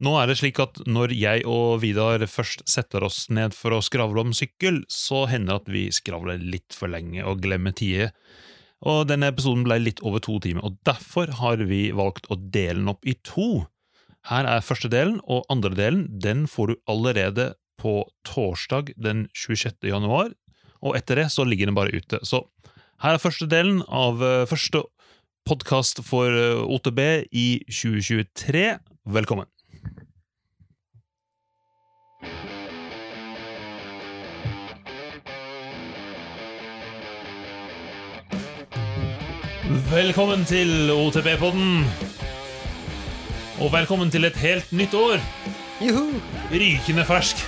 Nå er det slik at når jeg og Vidar først setter oss ned for å skravle om sykkel, så hender det at vi skravler litt for lenge og glemmer tider. Og denne episoden ble litt over to timer, og derfor har vi valgt å dele den opp i to. Her er første delen, og andre delen den får du allerede på torsdag den 26. januar, og etter det så ligger den bare ute. Så her er første delen av uh, første podkast for uh, OTB i 2023. Velkommen. Velkommen til OTP-podden. Og velkommen til et helt nytt år. Juhu! Rykende fersk.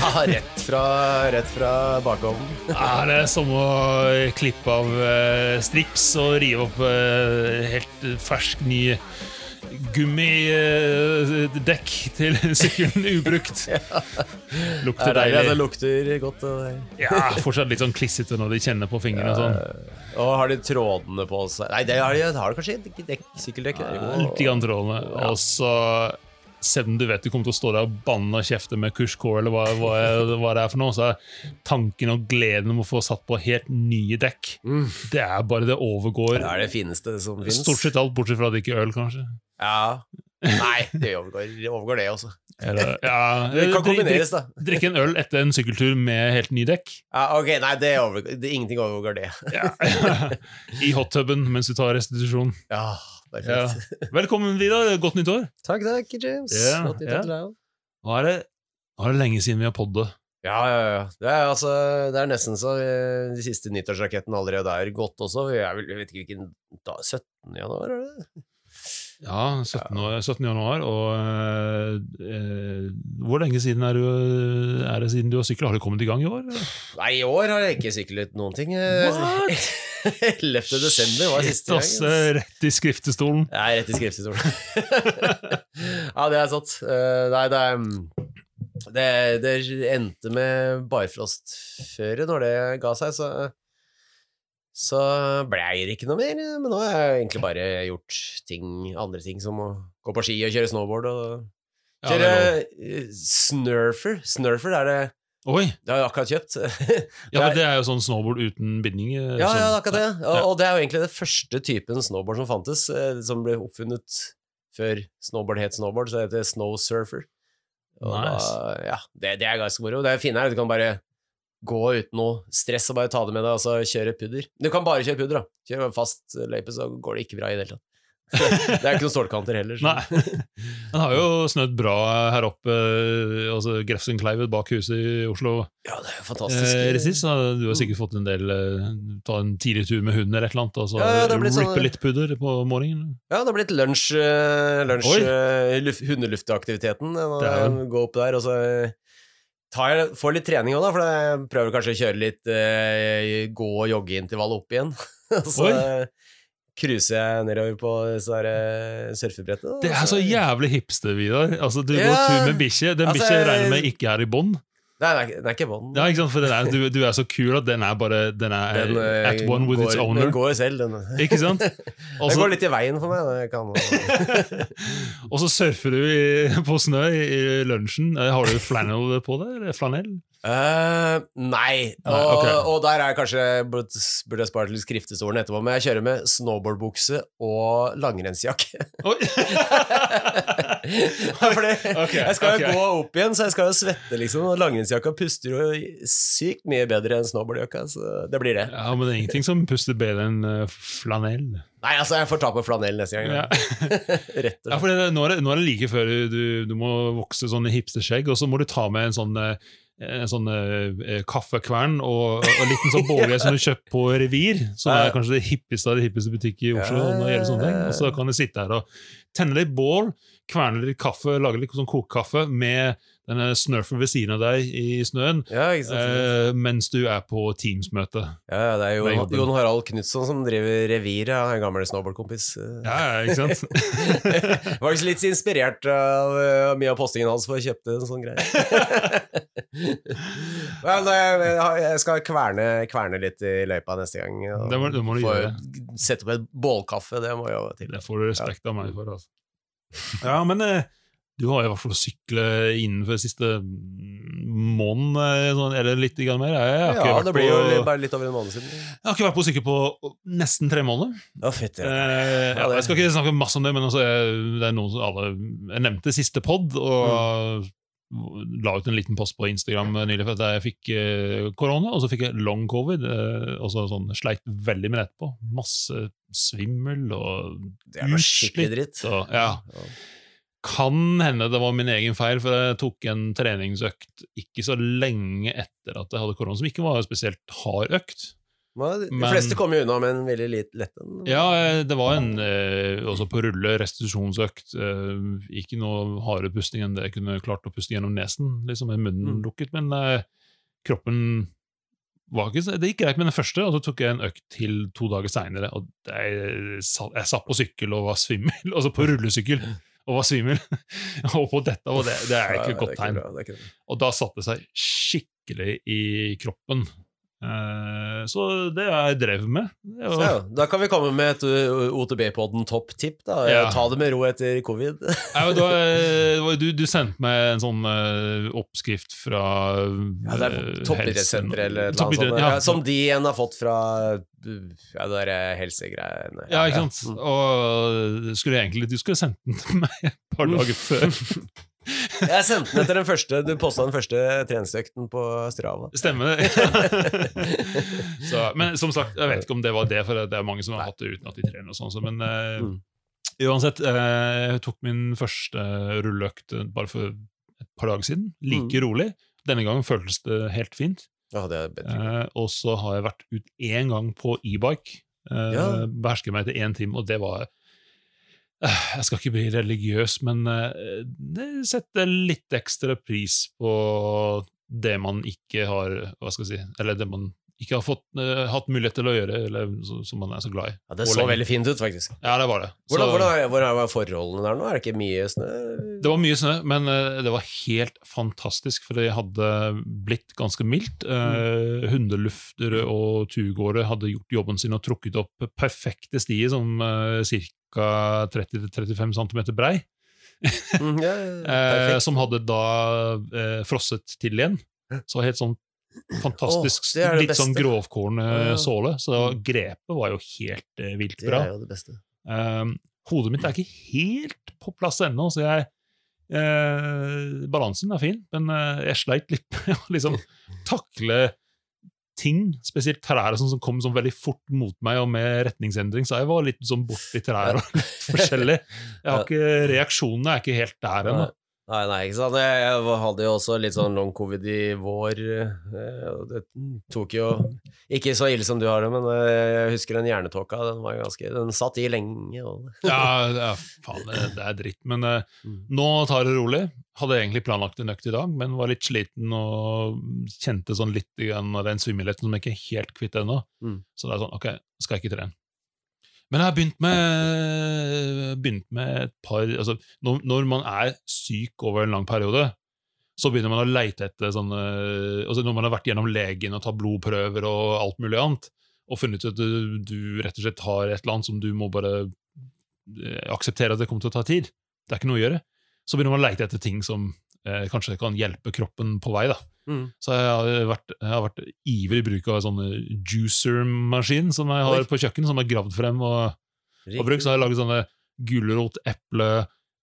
Ja, rett fra, rett fra bakovnen. Er det som å klippe av eh, strips og rive opp eh, helt fersk, ny gummidekk til sykkelen ubrukt. Lukter deilig Ja, det lukter godt. Ja, fortsatt litt sånn klissete når de kjenner på fingrene og sånn. Og har de trådene på seg? Nei, det har de, har de kanskje ikke dekk, sykkeldekk. Litt grann trådene. Og så selv om du vet du kommer til å stå der og banne og kjefte med Kushcore, eller hva, hva, hva det er for noe, så er tanken og gleden om å få satt på helt nye dekk, Mm. det er bare det overgår Det er det fineste som finnes. stort sett alt, bortsett fra at det ikke er øl, kanskje. Ja. Nei, det overgår, det overgår det også. Eller, ja, Det kan kombineres, da. Drikke en øl etter en sykkeltur med helt ny dekk. Ja, ok, Nei, det overgår, det, ingenting overgår det. Ja. I hottuben mens du tar restitusjon. Ja, Ja. Velkommen, Vidar. Godt nytt år. Takk, takk, James. Yeah, Godt nytt år til deg òg. Nå er det, nå er det lenge siden vi har poddet. Ja, ja, ja. Det er, altså, det er nesten så eh, de siste nyttårsrakettene allerede er gått også. Jeg, vil, jeg vet ikke hvilken da, 17. januar, er det? Ja, 17. år- 17. januar, og eh, Hvor lenge siden er, du, er det siden du har sykla? Har du kommet i gang i år? Nei, i år har jeg ikke syklet noen ting. What? 11. desember var siste Rett, ass, gang. rett i skriftestolen. Er rett i skriftestolen. ja, det er sant. Eh, nei, det er mm, det, det endte med barfrostføre når det ga seg, så så blei det ikke noe mer. Men nå har jeg egentlig bare gjort ting, andre ting, som å gå på ski og kjøre snowboard og kjøre er eh, snurfer. Snurfer er det Oi! Det har jeg akkurat kjøpt. Ja, for Det er jo sånn snowboard uten binding. eh, Ja, sånn- ja, akkurat det. Og, Ja. og det er jo egentlig det første typen snowboard som fantes, eh, som ble oppfunnet før snowboard het snowboard, så det heter snowsurfer. Og Nice. da, ja, det, det er ganske moro. Det fine er at du kan bare gå uten noe stress og bare ta det med deg, og så kjøre pudder. Du kan bare kjøre pudder, da. Kjør fast løype, så går det ikke bra i det hele tatt. det er ikke noen stålkanter heller. Så. Nei. Den har jo snødd bra her oppe, eh, altså Grefsenkleivet bak huset i Oslo. Ja, det er jo fantastisk. Eh, i så du har sikkert fått en del eh, Ta en tidlig tur med hunden eller et eller annet, og så Ja, ja, rippe sånn- litt pudder på morgenen. Ja, det har blitt lunsj, eh, lunsj hundeluftaktiviteten. Gå opp der, og så tar jeg, får litt trening òg, da, for jeg prøver kanskje å kjøre litt eh, gå- og joggeintervall opp igjen. Så cruiser jeg nedover på eh, surfebrettet. da, Det er så jævlig hipster, Vidar. Altså, du går Ja. tur med bikkje. Den Altså, bikkja regner med ikke er i bånd. Nei, den er, det er ikke bånd. Ja, ikke sant? For den er, du, du er så kul at den er bare Den er Den, eh, at one with går, its owner. Den går selv, den. Ikke sant? Også, Den går litt i veien for meg. Og så surfer du i, på snø i, i lunsjen. Eh, Har du flannel på deg? Eller flanell? Uh, nei, og, okay. og der er jeg kanskje burde burde jeg spart litt skriftestolen etterpå, men jeg kjører med snowboardbukse og langrennsjakke. Fordi okay, jeg skal jo gå opp igjen, så jeg skal jo svette, liksom, og langrennsjakka puster jo sykt mye bedre enn snowboardjakka, så det blir det. Ja, men det er ingenting som puster bedre enn eh, flanell. Nei, altså, jeg får ta på flanell neste gang. Ja. Rett og Ja, for det, nå, er det, nå er det like før du, du, må vokse sånne hipsterskjegg, og så må du ta med en sånn, eh, en sånn eh, kaffekvern og, og en liten sånn båge som du kjøper på Revir, som Ja. er kanskje det hippeste av de hippeste butikker i Oslo. Ja, når det gjelder sånne ting. ja, ja. Og så kan du sitte her og tenne litt bål, kverne litt kaffe, lage litt sånn kokekaffe med denne snurfen ved siden av deg i snøen, Ja, ikke eh, mens du er på Teams-møte. Ja, det er jo. Jon Harald Knutson som driver Revir, ja, en gammel snowboardkompis. Ja, ja, ikke sant? Var litt inspirert av uh, mye av postingen hans for å kjøpe en sånn greie. Men jeg, jeg skal kverne, kverne litt i løypa neste gang. Det må- det må du gjøre. Sette opp et bålkaffe, det må jeg jo til. Det får du respekt av meg for. Altså. Ja, men eh, Du har i hvert fall syklet innenfor siste måneden, eh, sånn, eller litt mer. Jeg, Ja, det blir på, jo bare litt over en måned siden. jeg har ikke vært på sykkel på nesten tre måneder. Ja, fett, ja. Eh, ja, Ja, det- jeg skal ikke snakke masse om det, men også, det er noen som alle Jeg nevnte siste pod, og la ut en liten post på Instagram nylig for at jeg fikk eh, korona, og så fikk jeg long covid. Eh, og så sånn, sleit veldig med det etterpå. Masse svimmel og dritt. og, ja. Kan hende det var min egen feil, for jeg tok en treningsøkt ikke så lenge etter at jeg hadde korona, som ikke var en spesielt hard økt. De Men- fleste kommer jo unna med en veldig lit- lett en. Ja, eh, det var en eh, også på rulle restitusjonsøkt. Eh, ikke noe hardere pusting enn det jeg kunne klart å puste gjennom nesen, liksom med munnen Mm. lukket, men eh, kroppen var ikke, Det gikk greit med den første, og så tok jeg en økt til to dager seinere, jeg, jeg satt på sykkel og var svimmel, altså på rullesykkel og var svimmel. og på dette, og det, det er ikke et godt tegn. Og da satte det seg skikkelig i kroppen. Eh, så det har jeg drevet med. Var- ja, da kan vi komme med et uh, OTB-podden topp-tipp. da Ja. Ta det med ro etter covid. Ja, eh, var du, du sendte meg en sånn eh, oppskrift fra Ja, det er toppidrettssenteret Toppidrettssenter eller noe sånt. ja. Som de igjen har fått fra ja, det der helsegreiene. Ja, ikke sant? Og skulle egentlig, du skulle sendt den til meg et par dager før. Jeg sendte den etter den første Du posta den første treningsøkten på Strava. Stemmer det? så, men som sagt, jeg vet ikke om det var det, for det er mange som har hatt det uten at de trener. og sånn, så, Men uh, Mm. uansett, uh, jeg tok min første rulleøkt eh, bare for et par dager siden. Like Mm. rolig. Denne gangen føltes det helt fint. Ja, det er bedre. Uh, og så har jeg vært ut én gang på e-bike. Ja. Behersker meg etter én time, og det var Jeg skal ikke bli religiøs, men eh, det setter litt ekstra pris på det man ikke har Hva skal jeg si Eller det man ikke har fått, eh, hatt mulighet til å gjøre, eller som man er så glad i. Ja, det så veldig fint ut, faktisk. Ja, det var det. Så- Hvordan, hvordan, var forholdene der nå? Er det ikke mye snø? det var mye snø, men eh, det var helt fantastisk, for det hadde blitt ganske mildt. Mm. hundelufter og turgåere hadde gjort jobben sin og trukket opp perfekte stier som uh, ca. 30-35 cm brei, Mm, yeah, eh, som hadde da eh, frosset til igjen. Så helt sånn fantastisk, oh, det det litt sånn beste. grovkorn Ja, ja. såle, så grepet var jo helt eh, vilt Det bra. er jo det beste. Um, hodet mitt er ikke helt på plass ennå, så jeg eh, Balansen er fin, men eh, jeg sleit litt med å liksom takle ting, spesielt trær sånn, som kom sånn veldig fort mot meg, og med retningsendring, så jeg var litt sånn borti trær og litt forskjellig. Jeg har ikke, Reaksjonene er ikke helt der ennå. Nei, nei, ikke sant. Jeg hadde jo også litt sånn long covid i vår. eh, Det tok jo Ikke så ille som du har det, men eh, jeg husker den hjernetåka. Den var ganske Den satt i lenge. Og, Ja, ja, faen, det, det er dritt. Men eh, Mm. nå tar det rolig. Hadde egentlig planlagt en økt i dag, men var litt sliten og kjente sånn litt av den svimmelheten som jeg ikke er helt kvitt ennå. Mm. Så det er sånn, ok, skal jeg ikke trene. Men jeg har begynt med, begynt med et par altså, når, når man er syk over en lang periode, så begynner man å leite etter sånne altså Når man har vært gjennom legen og tatt blodprøver og alt mulig annet, og funnet ut at du, du rett og slett har et eller annet som du må bare eh, akseptere at det kommer til å ta tid. Det er ikke noe å gjøre. Så begynner man å leite etter ting som eh, kanskje kan hjelpe kroppen på vei. da. Mm. Så jeg har vært, jeg har vært ivrig bruk av sånne juicer-maskin som jeg har Oi. på kjøkkenet, som er gravd frem og, og brukt. Så har jeg laget sånne gulrot, eple,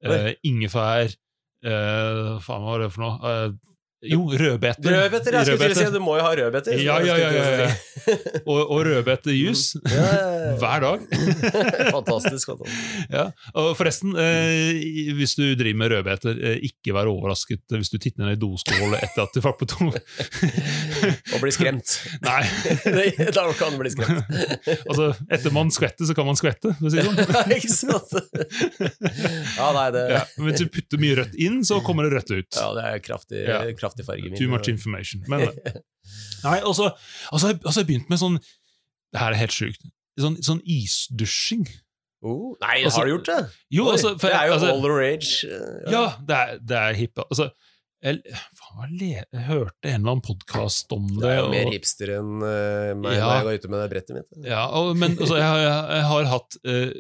eh, ingefær eh, Faen, hva var det for noe? Eh, jo, rødbeter. Rødbeter, jeg skulle si du må jo ha rødbeter. Ja, ja, ja, ja, ja. ja. Og, og rødbetejus. Hver dag. fantastisk. fantastisk. Ja, og forresten, eh, hvis du driver med rødbeter, eh, ikke vær overrasket hvis du titter ned i doskålet etter at du var på do. Og bli skremt. Nei, da kan du bli skremt. altså etter man skvetter, så kan man skvette. For å si det sånn. Ikke sant? Ja, nei, det Ja, men hvis du putter mye rødt inn, så kommer det rødt ut. Ja, det er kraftig, Ja. Kraftig farge. Too much information. Men, nei, og så har jeg- og så har jeg begynt med sånn Det her er helt sjukt. Sånn, sånn isdusjing. Oh, nei, Altså- har du gjort det? Jo, Oi, altså, for det er jo altså, all the rage. Ja, Ja, det er, det er hipp. Altså, jeg, jeg hørte en eller annen podkast om det. Det er jo mer og- hipster enn uh, meg Ja. når jeg går ute med det brettet mitt. Ja, og, men altså, jeg, har, jeg har hatt uh,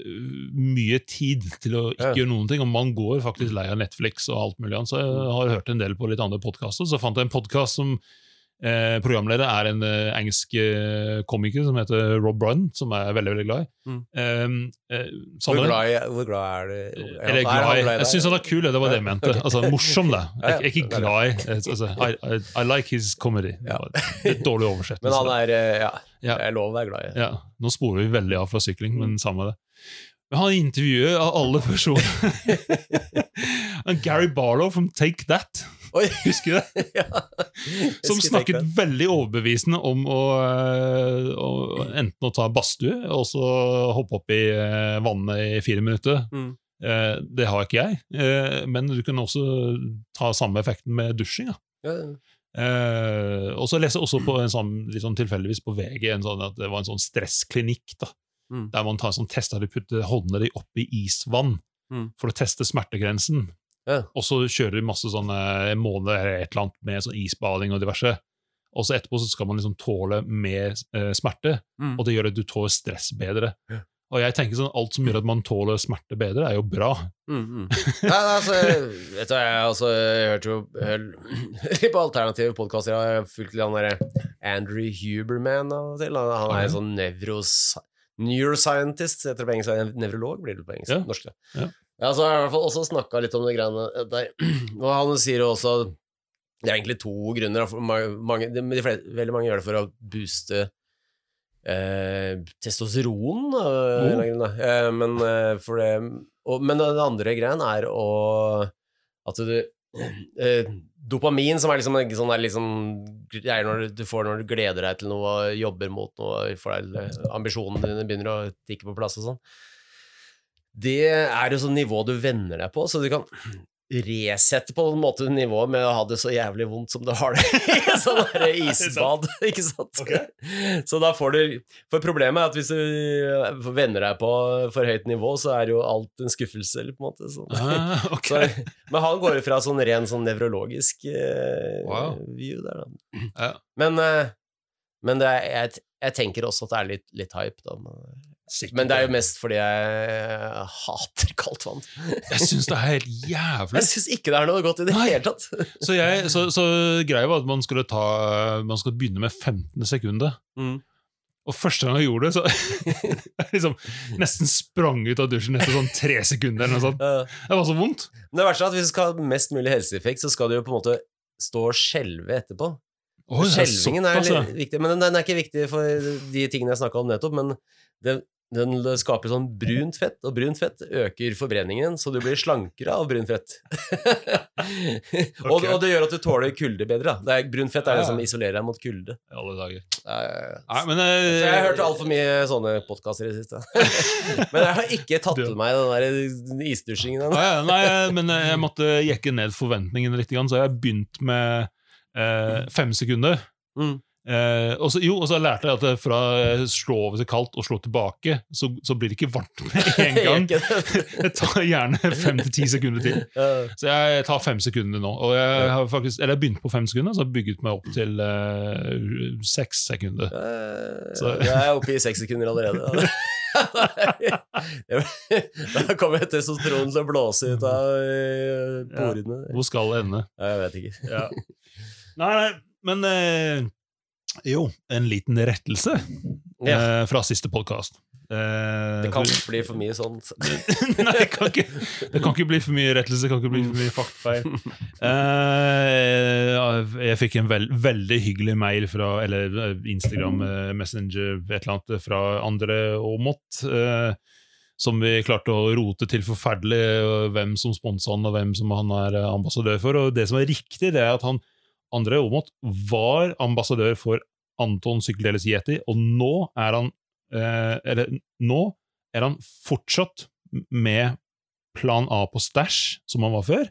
mye tid til å ikke Ja. gjøre noen ting, og man går faktisk lei av Netflix og alt mulig annet, så jeg har hørt en del på litt andre podkaster. Så fant jeg en podkast som eh, programleder er en eh, engelsk eh, komiker som heter Rob Bryan, som jeg er veldig veldig glad i. Mm. Eh, eh, Hvor glad, er- hvor glad er du? er jeg glad i? Jeg syns han er kul, det var det jeg mente. Altså, Morsom, det. Jeg, er ikke glad i altså, I, I, I like his comedy. Ja. Litt dårlig oversettelse. Men han er eh, Ja, jeg er lov å være glad i. Ja, Nå sporer vi veldig av fra sykling, men samme det. Men han intervjuer av alle personer Gary Barlow from Take That, Oi! husker du det? ja. Som snakket veldig overbevisende om å, eh, å enten å ta badstue og så hoppe opp i eh, vannet i fire minutter. Mm. Eh, Det har ikke jeg, men du kan også ta samme effekten med dusjing. Ja. Eh, og så leser jeg også på en sånn, sånn tilfeldigvis på VG en sånn, at det var en sånn stressklinikk. da, Mm. Der man tar en sånn test der de putter håndene opp oppi isvann Mm. for å teste smertegrensen. Ja. Og så kjører de masse sånne måneder eller et eller annet med sånn isbading og diverse. Og så etterpå så skal man liksom tåle mer eh, smerte, Mm. og det gjør at du tåler stress bedre. Ja. Og jeg tenker sånn, alt som gjør at man tåler smerte bedre, er jo bra. Mm, mm. Nei, nei, altså, vet du, jeg, altså, jeg hørte jo hør- på alternative podkaster. Jeg har fulgt han derre Andrew Huberman av og til. Han, han er en sånn nevros, neuroscientist, heter det på engelsk. Nevrolog blir det på engelsk. Ja. Norsk. Ja. Ja, så har jeg i hvert fall også snakka litt om de greiene der. Og han sier jo også Det er egentlig to grunner. Mange, de, de fleste, veldig mange gjør det for å booste eh, testosteron. Mm. grunn. Eh, men, eh, for det, og, men den andre greien er å At du eh, Dopamin, som er liksom en sånn liksom greier når du, får når du gleder deg til noe og jobber mot noe, får deg, ambisjonene dine begynner å tikke på plass og sånn. Det er jo sånn nivå du venner deg på, så du kan resette på en måte nivået med å ha det så jævlig vondt som du har det i sånn isbad, ikke sant? Okay. Så da får du For problemet er at hvis du venner deg på for høyt nivå, så er jo alt en skuffelse, eller på en måte. Sånn. Ah, okay. Så, men han går jo fra sånn ren sånn nevrologisk eh, Wow. view der, da. Ja. Men, eh, men det er, jeg, jeg tenker også at det er litt, litt hype, da. Sikkert. men det er jo mest fordi jeg hater kaldt vann. Jeg syns det er helt jævlig. Jeg syns ikke det er noe godt i det hele tatt. Så, jeg, så, så greia var at man skulle, ta, man skulle begynne med 15. sekundet. Mm. Og første gang jeg gjorde det, så jeg liksom nesten sprang ut av dusjen etter sånn tre sekunder. eller noe sånt. Det var så vondt. Men det verste er at hvis du skal ha mest mulig helseeffekt, så skal du jo på en måte stå og skjelve etterpå. Det er er viktig, men den, den er ikke viktig for de tingene jeg snakka om nettopp. Men det, den skaper sånn brunt fett, og brunt fett øker forbrenningen, så du blir slankere av brunt fett. og, Ok. og det gjør at du tåler kulde bedre. Da. Det brunt fett er det som isolerer deg mot kulde. I alle dager. Eh, Nei, men eh, jeg har hørt altfor mye sånne podkaster i det siste. men jeg har ikke tatt til meg den der isdusjingen ennå. Nei, men eh, jeg måtte jekke ned forventningene litt, så jeg har begynt med eh, fem sekunder. Mm. Eh, og så, jo, og så lærte jeg at fra eh, slå over til kaldt og slå tilbake, så, så blir det ikke varmt med en gang. Det tar gjerne fem til ti sekunder til. Så jeg tar fem sekunder nå. Og jeg har faktisk, eller jeg begynte på fem sekunder, så har jeg bygget meg opp til eh, seks sekunder. Eh, Så- Jeg er oppe i seks sekunder allerede. da kommer testosteron til å blåse ut av eh, Ja, Hvor skal det ende? Ja, Jeg vet ikke. Ja. Nei, nei, men eh, Jo, en liten rettelse Ja. eh, fra siste podkast. Det kan ikke bli for mye sånt. Nei, det kan, ikke, det kan ikke bli for mye rettelse, det kan ikke bli for mye faktfeil. Eh, jeg fikk en veld, veldig hyggelig mail fra Eller eh, Instagram, eh, Messenger, et eller annet fra Andre Aamodt. Eh, som vi klarte å rote til forferdelig, hvem som sponsa han, og hvem som han er eh, ambassadør for. Og det som er riktig, det er at han Andre Aamodt var ambassadør for Anton Sykkeldeles Yeti, og nå er han eh, Eller nå er han fortsatt med plan A på stæsj, som han var før.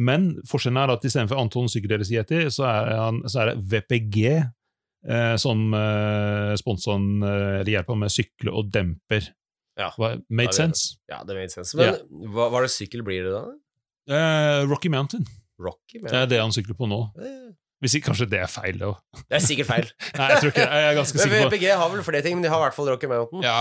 Men forskjellen er at istedenfor Anton Sykkeldeles Yeti, så er, han, så er det VPG eh, som eh, sponser han, eh, eller hjelper han med sykle og demper. Ja. Made Ja, sense? Ja, det made sense. Men hva, hva er det sykkel blir det da? Eh, Rocky Mountain. Rocky? Det er det han sykler på nå. Eh, Hvis ikke, kanskje det er feil, det òg. Det er sikkert feil. Nei, jeg tror ikke. Jeg er ganske sikker på VPG har vel flere ting, men de har i hvert fall Rocky Mountain. Ja,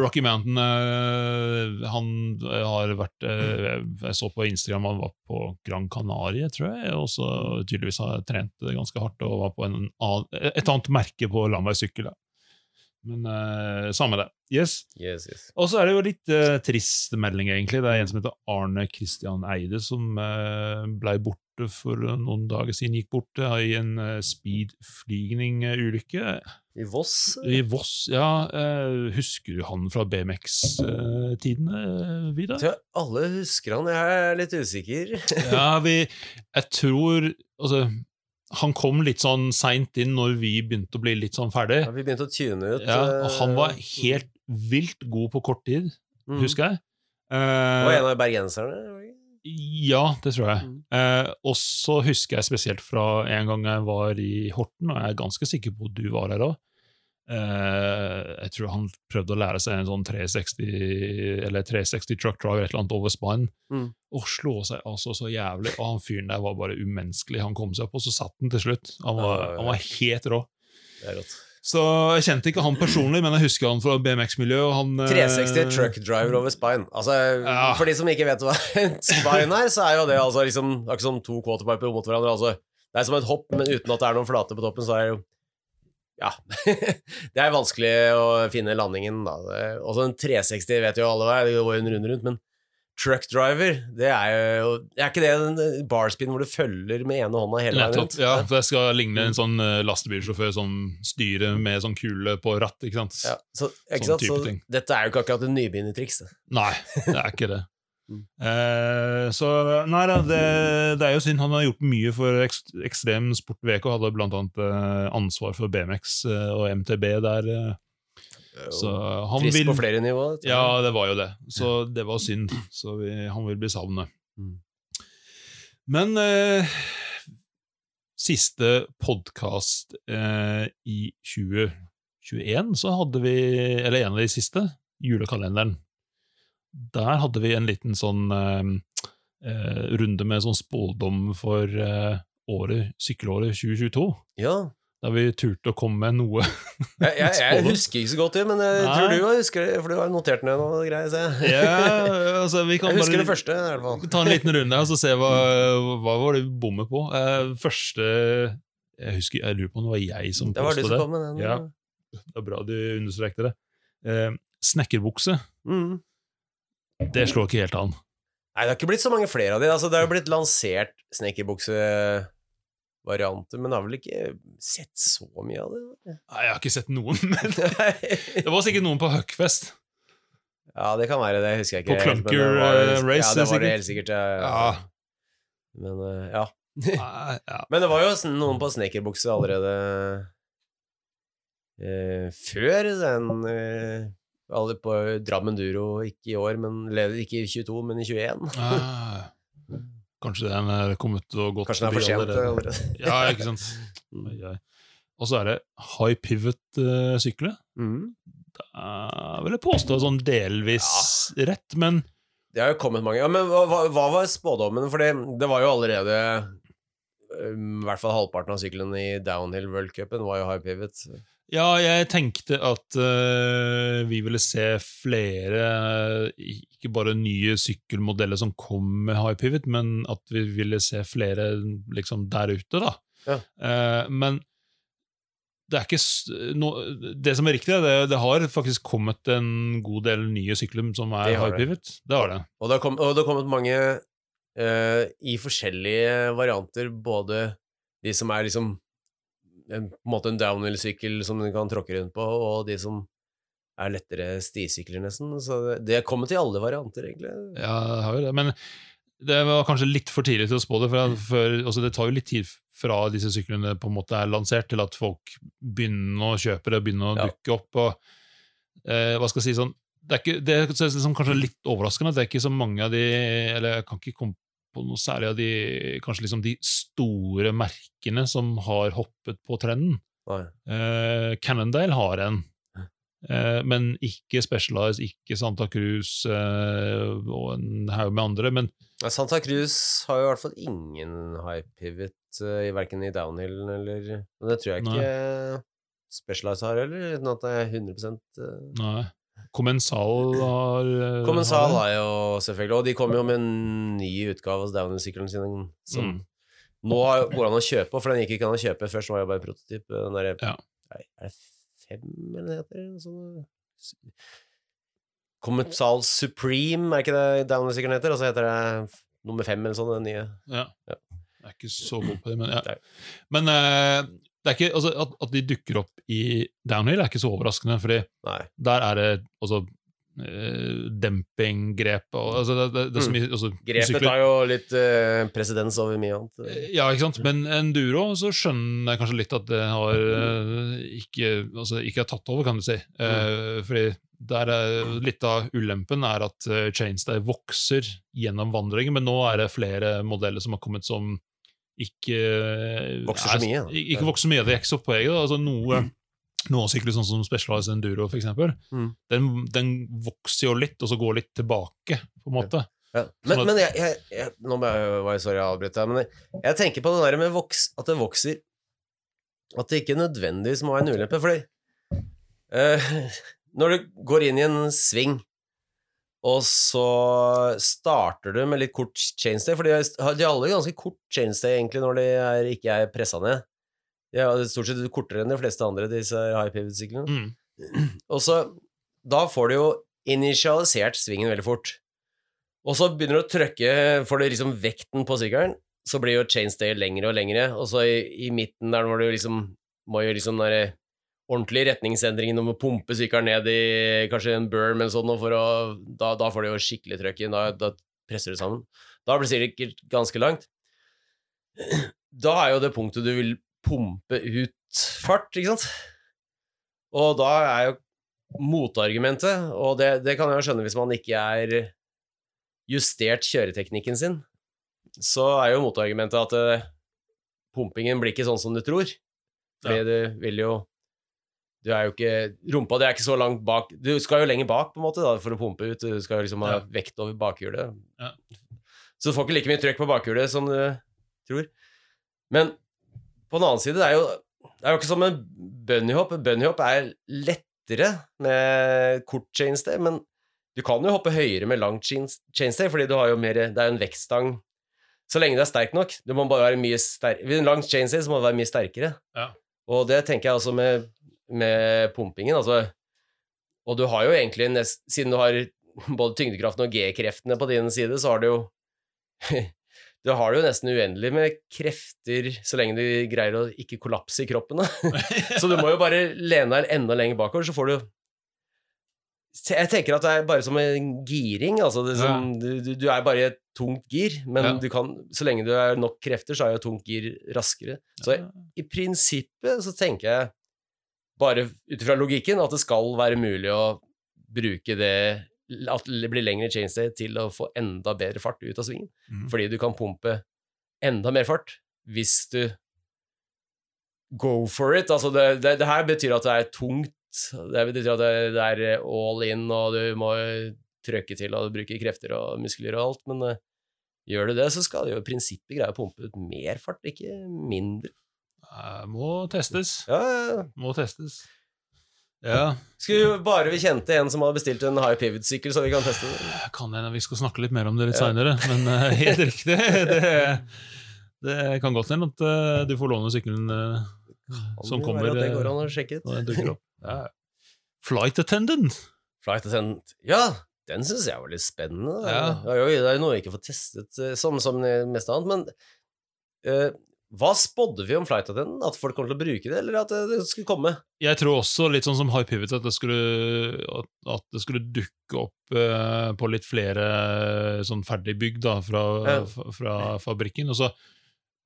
Rocky Mountain øh, Han har vært øh, Jeg så på Instagram han var på Gran Canaria, tror jeg, og så tydeligvis har trent ganske hardt og var på en et annet merke på landeveissykkel. Men uh, samme det. Yes. Yes, yes. Og så er det jo litt uh, trist melding, egentlig. Det er en som heter Arne Christian Eide, som uh, blei borte for noen dager siden. Gikk bort uh, i en uh, speedflygning-ulykke. I Voss? I Voss, ja. eh, husker du han fra BMX-tidene, Vidar? Jeg tror alle husker han. Jeg er litt usikker. Ja, vi Jeg tror Altså, han kom litt sånn seint inn når vi begynte å bli litt sånn ferdig. Ja, vi begynte å tune ut. Ja, og han var eh, helt vilt god på kort tid, mm. husker jeg. Uh, var Eh, en av bergenserne. det ikke? ja, det tror jeg. Mm. Uh, og så husker jeg spesielt fra en gang jeg var i Horten, og jeg er ganske sikker på at du var her òg. Eh, jeg tror han prøvde å lære seg en sånn 360 eller 360 truck drive eller annet over spinen. Mm. Og slå seg altså så jævlig. Og han fyren der var bare umenneskelig. Han kom seg opp, og så satt han til slutt. Han var, Ja, ja, ja. han var helt rå. Så jeg kjente ikke han personlig, men jeg husker han fra BMX-miljøet. eh, 360 truck driver over spine. Altså. For de som ikke vet hva en spine er, så er jo det altså liksom er som to quarterpiper mot hverandre. Altså, det er som et hopp, men uten at det er noen flate på toppen, så er det jo Ja. det er vanskelig å finne landingen, da. Det- Også en 360 vet jo alle hva er, det går en runde rundt, men truck driver, det er jo Er ikke det en barspin hvor du følger med ene hånda hele veien rundt? Ja, det skal ligne en sånn eh, lastebilsjåfør som styrer med sånn kule på ratt, ikke sant? Ja, så, ikke Sånn sant? type så dette er jo ikke akkurat et nybegynnertriks. det. Nei, det er ikke det. Mm. Eh, så nei da, det, det er jo synd. Han har gjort mye for ekst, ekstrem sport VK. Hadde annet eh, ansvar for BMX eh, og MTB der. eh, så han Trist vil på flere nivåer. Ja, det var jo det. Så det var synd. Så vi, han vil bli savnet. Mm. Men eh, siste podkast eh, i 2021, så hadde vi Eller en av de siste, julekalenderen. Der hadde vi en liten sånn eh, eh, runde med sånn spådom for eh, året, sykkelåret 2022. Ja. Der vi turte å komme med noe. Jeg, jeg, jeg husker ikke så godt det, men jeg Nei. tror du husker det, for du har notert ned noe greier. ja, altså, vi kan Jeg husker bare- det første, i hvert fall. Ta en liten runde her, så se hva, hva var det vi bommet på. Eh, første jeg, husker, jeg lurer på om det var jeg som Det var du som det. kom med den. Ja. Det er bra du understrekte det. Eh, snekkerbukse, Mm. Det slår ikke helt an. Nei, det har ikke blitt så mange flere av de. Altså, det har jo blitt lansert snekkerbuksevarianter, men har vel ikke sett så mye av det. Nei, Jeg har ikke sett noen, men det var sikkert noen på Huckfest. ja, det kan være det. Husker jeg ikke. På Clunker, eh, Race, Ja, det var det helt sikkert. Ja. Ja. Men eh, ja. Men det var jo noen på snekkerbukse allerede eh, før den eh, alle på Drammen Duro, ikke i år, men leder ikke i 22, men i 21. Ah, Kanskje den er kommet og gått Kanskje den er for sent allerede. Ja, ikke sant. Oi. Og så er det high pivot-sykler. Mm. er vel jeg påstå sånn delvis rett, men Det har jo kommet mange. Ja, men hva, hva- var spådommen? For det, det var jo allerede I hvert fall halvparten av syklene i downhill worldcupen var jo high pivot. ja, jeg tenkte at uh, vi ville se flere Ikke bare nye sykkelmodeller som kom med high pivot, men at vi ville se flere liksom der ute, da. Ja. Uh, men det er ikke no, Det som er riktig, det, det har faktisk kommet en god del nye sykler som er high pivot. Det har det. Og det har, kom, og det har kommet mange eh, i forskjellige varianter, både de som er liksom en, på en måte en downhill-sykkel som du kan tråkke rundt på, og de som er lettere stisykler, nesten. Så det, det kommer til alle varianter, egentlig. Ja, det har jo det. Men det var kanskje litt for tidlig til å spå det. For, for altså det tar jo litt tid fra disse syklene på en måte er lansert, til at folk begynner å kjøpe det, begynner å Ja. dukke opp. Og, eh, hva skal jeg si sånn Det er, ikke, det er liksom kanskje litt overraskende at det er ikke så mange av de Eller jeg kan ikke komme på noe særlig av de kanskje liksom de store merkene som har hoppet på trenden. Nei. Eh, Cannondale har en. Eh, men ikke Specialized, ikke Santa Cruz eh, og en haug med andre. Men Ja, Santa Cruz har jo i hvert fall ingen high pivot, uh, verken i downhill eller Men det tror jeg ikke Specialized har heller, uten at det er 100 uh, nei. Commensal har Kommensal har har jo selvfølgelig, og de kommer jo med en ny utgave av downhill-sykkelen sin som Mm. nå har- går an å kjøpe, for den gikk ikke an å kjøpe først, var jo bare prototyp. Den der, Ja. er, er det fem, eller det heter? Noe sånt? Commensal Supreme, er ikke det downhill-sykkelen heter? Og så heter det nummer fem eller sånn, den nye. Ja. Ja. Jeg er ikke så god på det, men ja. Men eh, det er ikke, altså, at, at de dukker opp i downhill, er ikke så overraskende, fordi Nei. der er det altså eh, dempinggrep og altså, det, det, det er så mye altså, Mm. Grepet sykler- tar jo litt uh, presedens over mye annet. Eh, Ja, ikke sant? Men enduro så skjønner jeg kanskje litt at det har uh, ikke, altså, ikke har tatt over, kan du si. Eh, fordi der er, litt av ulempen er at uh, chainstay vokser gjennom vandringen, men nå er det flere modeller som har kommet som ikke Vokser så mye, Er, Ikke vokser så mye, det er ikke så poenget. Altså, noe, noen sykler sånn som Specialized Enduro, for eksempel, Mm. den, den vokser jo litt, og så går litt tilbake, på en måte. Ja. Sånn at- men jeg, jeg, jeg, Nå var jeg sorry jeg avbryter deg, men jeg, jeg tenker på det der med voks, at det vokser At det ikke nødvendigvis må være en ulempe. Fordi uh, når du går inn i en sving, og så starter du med litt kort chainstay For de har de alle ganske kort chainstay egentlig når de er, ikke er pressa ned. De er stort sett kortere enn de fleste andre, disse high pivot-syklene. Mm. Og så Da får du jo initialisert svingen veldig fort. Og så begynner du å trykke Får du liksom vekten på sykkelen, så blir jo chainstay lengre og lengre, og så i, i midten der når du liksom må jo liksom der ordentlige retningsendring om å pumpe sykkelen ned i kanskje en berm eller sånn, for å, da, da får du jo skikkelig trøkk inn, da, da presser du sammen. Da blir det sikkert ganske langt. Da er jo det punktet du vil pumpe ut fart, ikke sant? Og da er jo motargumentet, og det, det kan jeg jo skjønne hvis man ikke er justert kjøreteknikken sin, så er jo motargumentet at uh, pumpingen blir ikke sånn som du tror. Fordi Ja. du vil jo Du er jo ikke Rumpa di er ikke så langt bak Du skal jo lenger bak, på en måte, da, for å pumpe ut. Du skal jo liksom ha Ja. vekt over bakhjulet. Ja. Så du får ikke like mye trøkk på bakhjulet som du tror. Men på den annen side, det er jo, det er jo ikke som en bunnyhopp. Bunnyhopp er lettere med kort chainstay, men du kan jo hoppe høyere med lang chainstay, fordi du har jo mer Det er jo en vektstang. Så lenge det er sterk nok. Du må bare være mye sterk Ved en lang chainstay så må du være mye sterkere. Ja. Og det tenker jeg også med, med pumpingen, altså. Og du har jo egentlig nest, Siden du har både tyngdekraften og G-kreftene på din side, så har du jo Du har det jo nesten uendelig med krefter så lenge du greier å ikke kollapse i kroppen. Da. Så du må jo bare lene deg enda lenger bakover, så får du Jeg tenker at det er bare som en giring. Altså som, du, du- du er bare i et tungt gir, men Ja. du kan, så lenge du er nok krefter, så er jo tungt gir raskere. Så i prinsippet så tenker jeg, bare ut ifra logikken, at det skal være mulig å bruke det At det blir lengre chainstay til å få enda bedre fart ut av svingen. Mm. Fordi du kan pumpe enda mer fart hvis du go for it. Altså det, det, det her betyr at det er tungt. Det betyr at det, det er all in, og du må trøkke til og bruke krefter og muskler og alt, men uh, gjør du det, så skal du jo i prinsippet greie å pumpe ut mer fart, ikke mindre. Eh, Må testes. Ja, ja, ja. Må testes. Ja, Skulle bare vi kjente en som hadde bestilt en high pivot-sykkel, så vi kan teste det. kan hende vi skal snakke litt mer om det litt Ja. seinere, men uh, helt riktig. Det, det kan godt hende at uh, du får låne sykkelen uh, som kommer være at det eh, går an å sjekke ut. den. Ja. Flight attendant. Flight Attendant. Ja, den syns jeg var litt spennende. Ja. Det er jo noe jeg ikke får testet, eh, som, som mest annet, men eh, hva spådde vi om Flight Attendant? At folk kom til å bruke det, eller at det, det skulle komme? Jeg tror også, litt sånn som High Pivot, at det skulle, at, det skulle dukke opp eh, på litt flere eh, sånn ferdigbygg da, fra, Ja. fra, fra fabrikken. Og så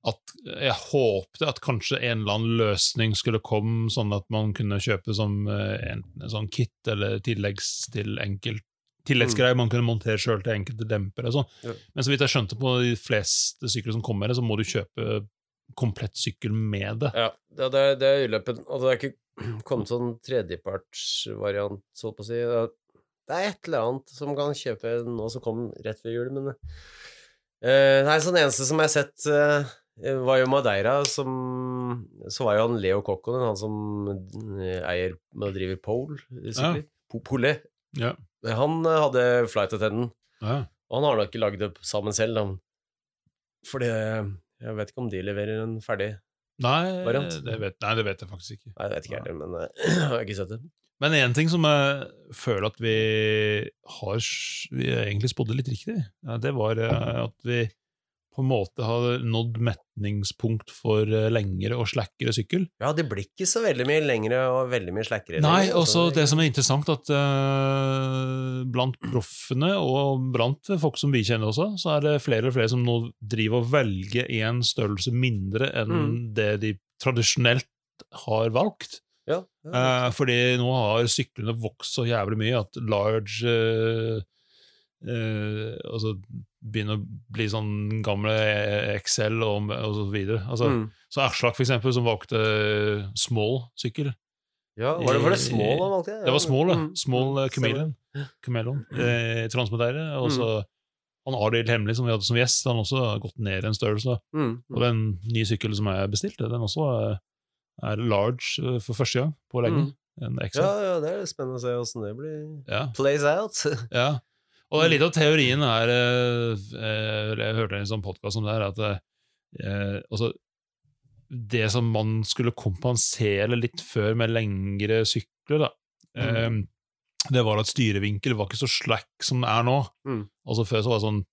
at jeg håpte at kanskje en eller annen løsning skulle komme, sånn at man kunne kjøpe som en, en sånn kit eller tilleggs til enkelt tilleggsgreier man kunne montere sjøl til enkelte dempere. og sånn. Ja. Men så vidt jeg skjønte på de fleste sykler som kommer, så må du kjøpe komplett sykkel med det. Ja, det, er, det er ulempen. Og det er ikke kommet sånn tredjepartsvariant, så på å si. Det er et eller annet som kan kjøpe nå som kom rett før jul, men eh, Nei, sånn eneste som jeg har sett, uh, var jo Madeira, som Så var jo han Leo Kokkonen, han som eier eier og driver Pole sykler. Ja. Pole. Ja. Han hadde flight attendant, Ja. og han har nok ikke lagd det sammen selv, da. Fordi jeg vet ikke om de leverer en ferdig Nei, Variant. det vet, nei, det vet jeg faktisk ikke. Nei, det vet ikke heller, men eh, jeg har ikke sett det. Men én ting som jeg føler at vi har Vi egentlig spådde litt riktig, det var eh, at vi på en måte har nådd metningspunkt for eh, lengre og slakkere sykkel. Ja, det blir ikke så veldig mye lengre og veldig mye slakkere. Nei, og også altså. det som er interessant, at uh, blant proffene og blant folk som vi kjenner også, så er det flere og flere som nå driver og velger en størrelse mindre enn Mm. det de tradisjonelt har valgt. ja, ja, Eh, fordi nå har syklene vokst så jævlig mye at large eh, eh, altså begynner å bli sånn gamle XL og, og så videre. Altså, Mm. Så Aslak, for eksempel, som valgte small sykkel. ja var, det, var det small han valgte? Det var small, det. Mm. Small Mm, uh, Chameleon. Chameleon eh, Transmodere. Og så han Arild Hemmelig, som vi hadde som gjest, han også har gått ned en størrelse. Mm. Og den nye sykkelen som jeg bestilte, den også er, large eh, for første gang på lenge. En Ja, ja, det er spennende å se åssen det blir Ja. plays out. Ja. Og litt av teorien er eh, eh, Jeg hørte en sånn podkast om det her, at eh, altså, det som man skulle kompensere litt før med lengre sykler, da, mm. det var at styrevinkel var ikke så slack som det er nå. Mm. Altså Før så var det sånn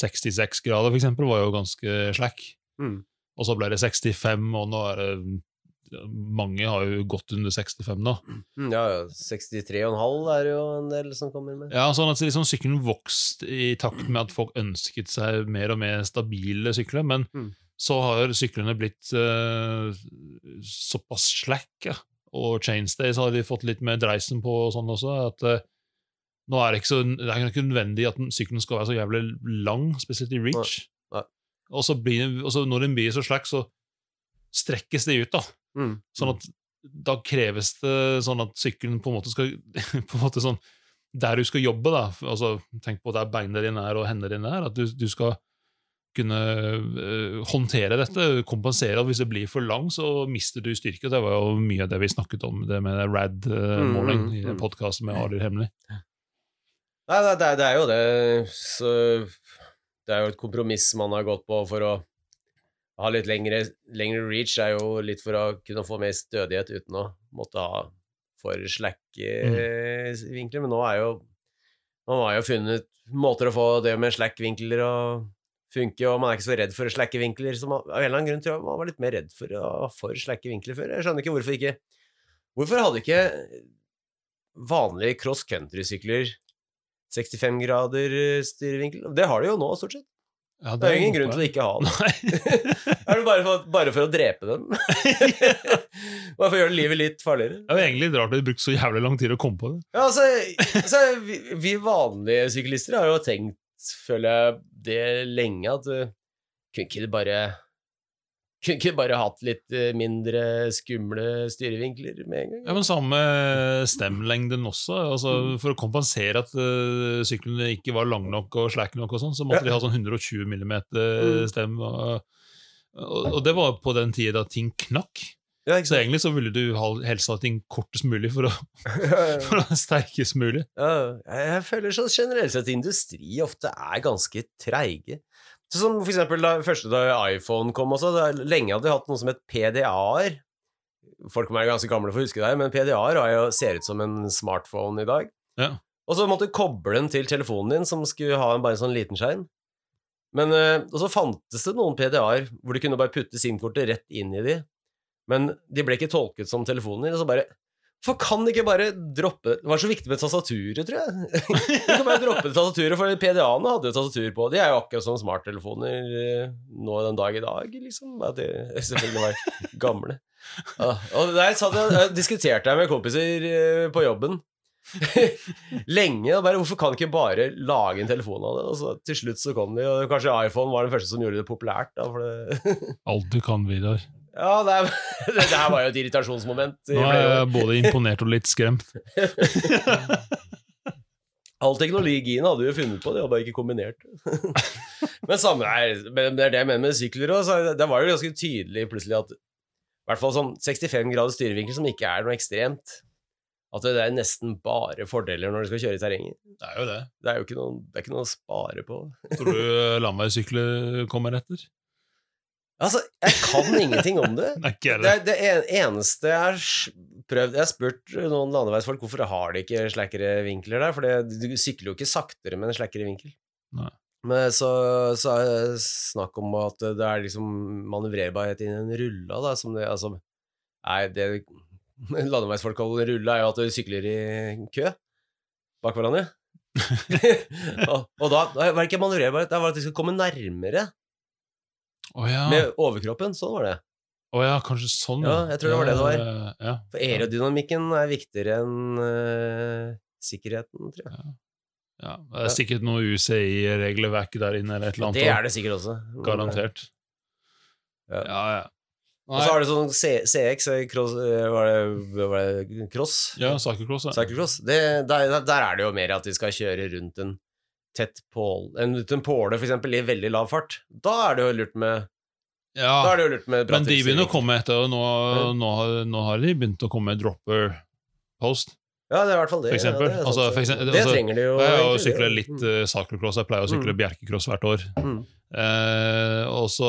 66 grader, for eksempel, var jo ganske slack. Mm. Og så ble det 65, og nå er det Mange har jo gått under 65 nå. Mm, Ja, ja, 63,5 er det jo en del som kommer med. Ja, sånn at liksom sykkelen vokste i takt med at folk ønsket seg mer og mer stabile sykler, men Mm. så har syklene blitt uh, såpass slack, ja. og chainstays har de fått litt mer dreisen på og sånn også, at uh, nå er det ikke så det er ikke nødvendig at sykkelen skal være så jævlig lang, spesielt i reach. Nei. Nei. Og så blir, og så når den blir så slack, så strekkes de ut, da. Mm. Sånn at da kreves det sånn at sykkelen på en måte skal på en måte sånn, Der du skal jobbe, da, altså tenk på der beina dine er og hendene dine er, at du, du skal kunne uh, håndtere dette, kompensere at hvis det blir for lang, så mister du styrke. Det var jo mye av det vi snakket om, det med rad-måling Mm, mm, i mm. podkasten med Arild Hemmelig. Nei, det, det, det er jo det. Så det er jo et kompromiss man har gått på for å ha litt lengre, lengre reach, er jo litt for å kunne få mer stødighet uten å måtte ha for slacke Mm. vinkler. Men nå er jo Man har jo funnet måter å få det med slack-vinkler og funke, og man er ikke så redd for slacke vinkler. Så man, av en eller annen grunn tror jeg man var litt mer redd for å ha for slacke vinkler før. Jeg skjønner ikke hvorfor ikke Hvorfor hadde ikke vanlige cross country-sykler 65 grader eh, styrevinkel? Det har de jo nå, stort sett. Ja, Det er ingen grunn til å ikke ha den. Er det bare for, bare for å drepe dem? bare for å gjøre livet litt farligere? Det er egentlig rart at de brukte så jævlig lang tid å komme på det. Ja, altså, altså vi, vi vanlige syklister har jo tenkt, føler jeg, det lenge, at uh, kunne ikke det bare kunne ikke bare hatt litt eh, mindre skumle styrevinkler med en gang? Ja, men Samme stemlengden også. Altså, Mm. For å kompensere at uh, syklene ikke var lang nok og slack nok, og sånn, så måtte Ja. de ha sånn 120 mm Mm. stem. Og, og, og det var på den tida da ting knakk. Ja, Så egentlig så ville du helst ha ting kortest mulig for å, for å være sterkest mulig. Ja, jeg føler så generelt sett industri ofte er ganske treige. Så Som for eksempel da, første da iPhone kom også, da, lenge hadde vi hatt noe som het PDA-er. Folk må være ganske gamle for å huske det, men PDA-er er ser ut som en smartphone i dag. Ja. Og så måtte du koble den til telefonen din, som skulle ha en, bare en sånn liten skjerm. Men, eh, og så fantes det noen PDA-er hvor du kunne bare putte SIM-kortet rett inn i de, men de ble ikke tolket som telefoner, og så bare Hvorfor kan de ikke bare droppe Det var så viktig med tastaturet, tror jeg. De kan bare droppe tastaturet, for PDA-ene hadde jo tastatur på. De er jo akkurat som smarttelefoner eh, nå den dag i dag, liksom. At de selvfølgelig var gamle. Og der satt jeg, jeg diskuterte jeg med kompiser eh, på jobben lenge. Bare, hvorfor kan ikke bare lage en telefon av det? Og så til slutt så kom de, og kanskje iPhone var den første som gjorde det populært. Da, for det Alt du kan, Vidar. Ja, det, er, det, det her var jo et irritasjonsmoment. Nå er jeg både imponert og litt skremt. All teknologien hadde vi jo funnet på, de hadde bare ikke kombinert men samme er, det er det jeg mener med sykler òg. Det var jo ganske tydelig plutselig at i hvert fall sånn 65 grader styrevinkel, som ikke er noe ekstremt, at det er nesten bare fordeler når du skal kjøre i terrenget. Det er jo det. Det er jo ikke noe, det er ikke noe å spare på. Tror du landeveissykler kommer etter? Altså, jeg kan ingenting om det. Nei, Det, det eneste jeg har prøvd Jeg har spurt noen landeveisfolk hvorfor har de ikke slakkere vinkler der, for det, du sykler jo ikke saktere med en slakkere vinkel. Nei. Men så, så er det snakk om at det er liksom manøvrerbarhet i en rulla, da, som det altså Nei, det landeveisfolk kaller rulla, er jo at du sykler i kø bak hverandre. og, og da, da var det ikke manøvrerbarhet, det var at de skulle komme nærmere Å ja. med overkroppen. Sånn var det. Å ja, kanskje sånn. Ja, jeg tror det var det det var. Ja. For aerodynamikken er viktigere enn uh, sikkerheten, tror jeg. Ja, det er sikkert noe UCI-regelverk der inne, eller et eller annet. Det er det sikkert også. Garantert. Ja. Ja, ja. Og så har du sånn C CX, eh, cross, eh, var, det, var det cross? Ja, cyclocross. Ja. Cyclocross. Det, der, der er det jo mer at de skal kjøre rundt en tett pål, en, rundt en påle, eksempel, i veldig lav fart. Da er det jo lurt med Da er det jo lurt med Men de begynner å komme etter, og nå, mm. nå, har, nå har de begynt å komme med dropper post. Ja, det er i hvert fall det. For eksempel. Ja, det, Altså, for eksempel- det altså, trenger de jo. Jeg har sykla det. litt uh, cyclocross, jeg pleier å sykle Mm. bjerkecross hvert år. Mm. Eh, og så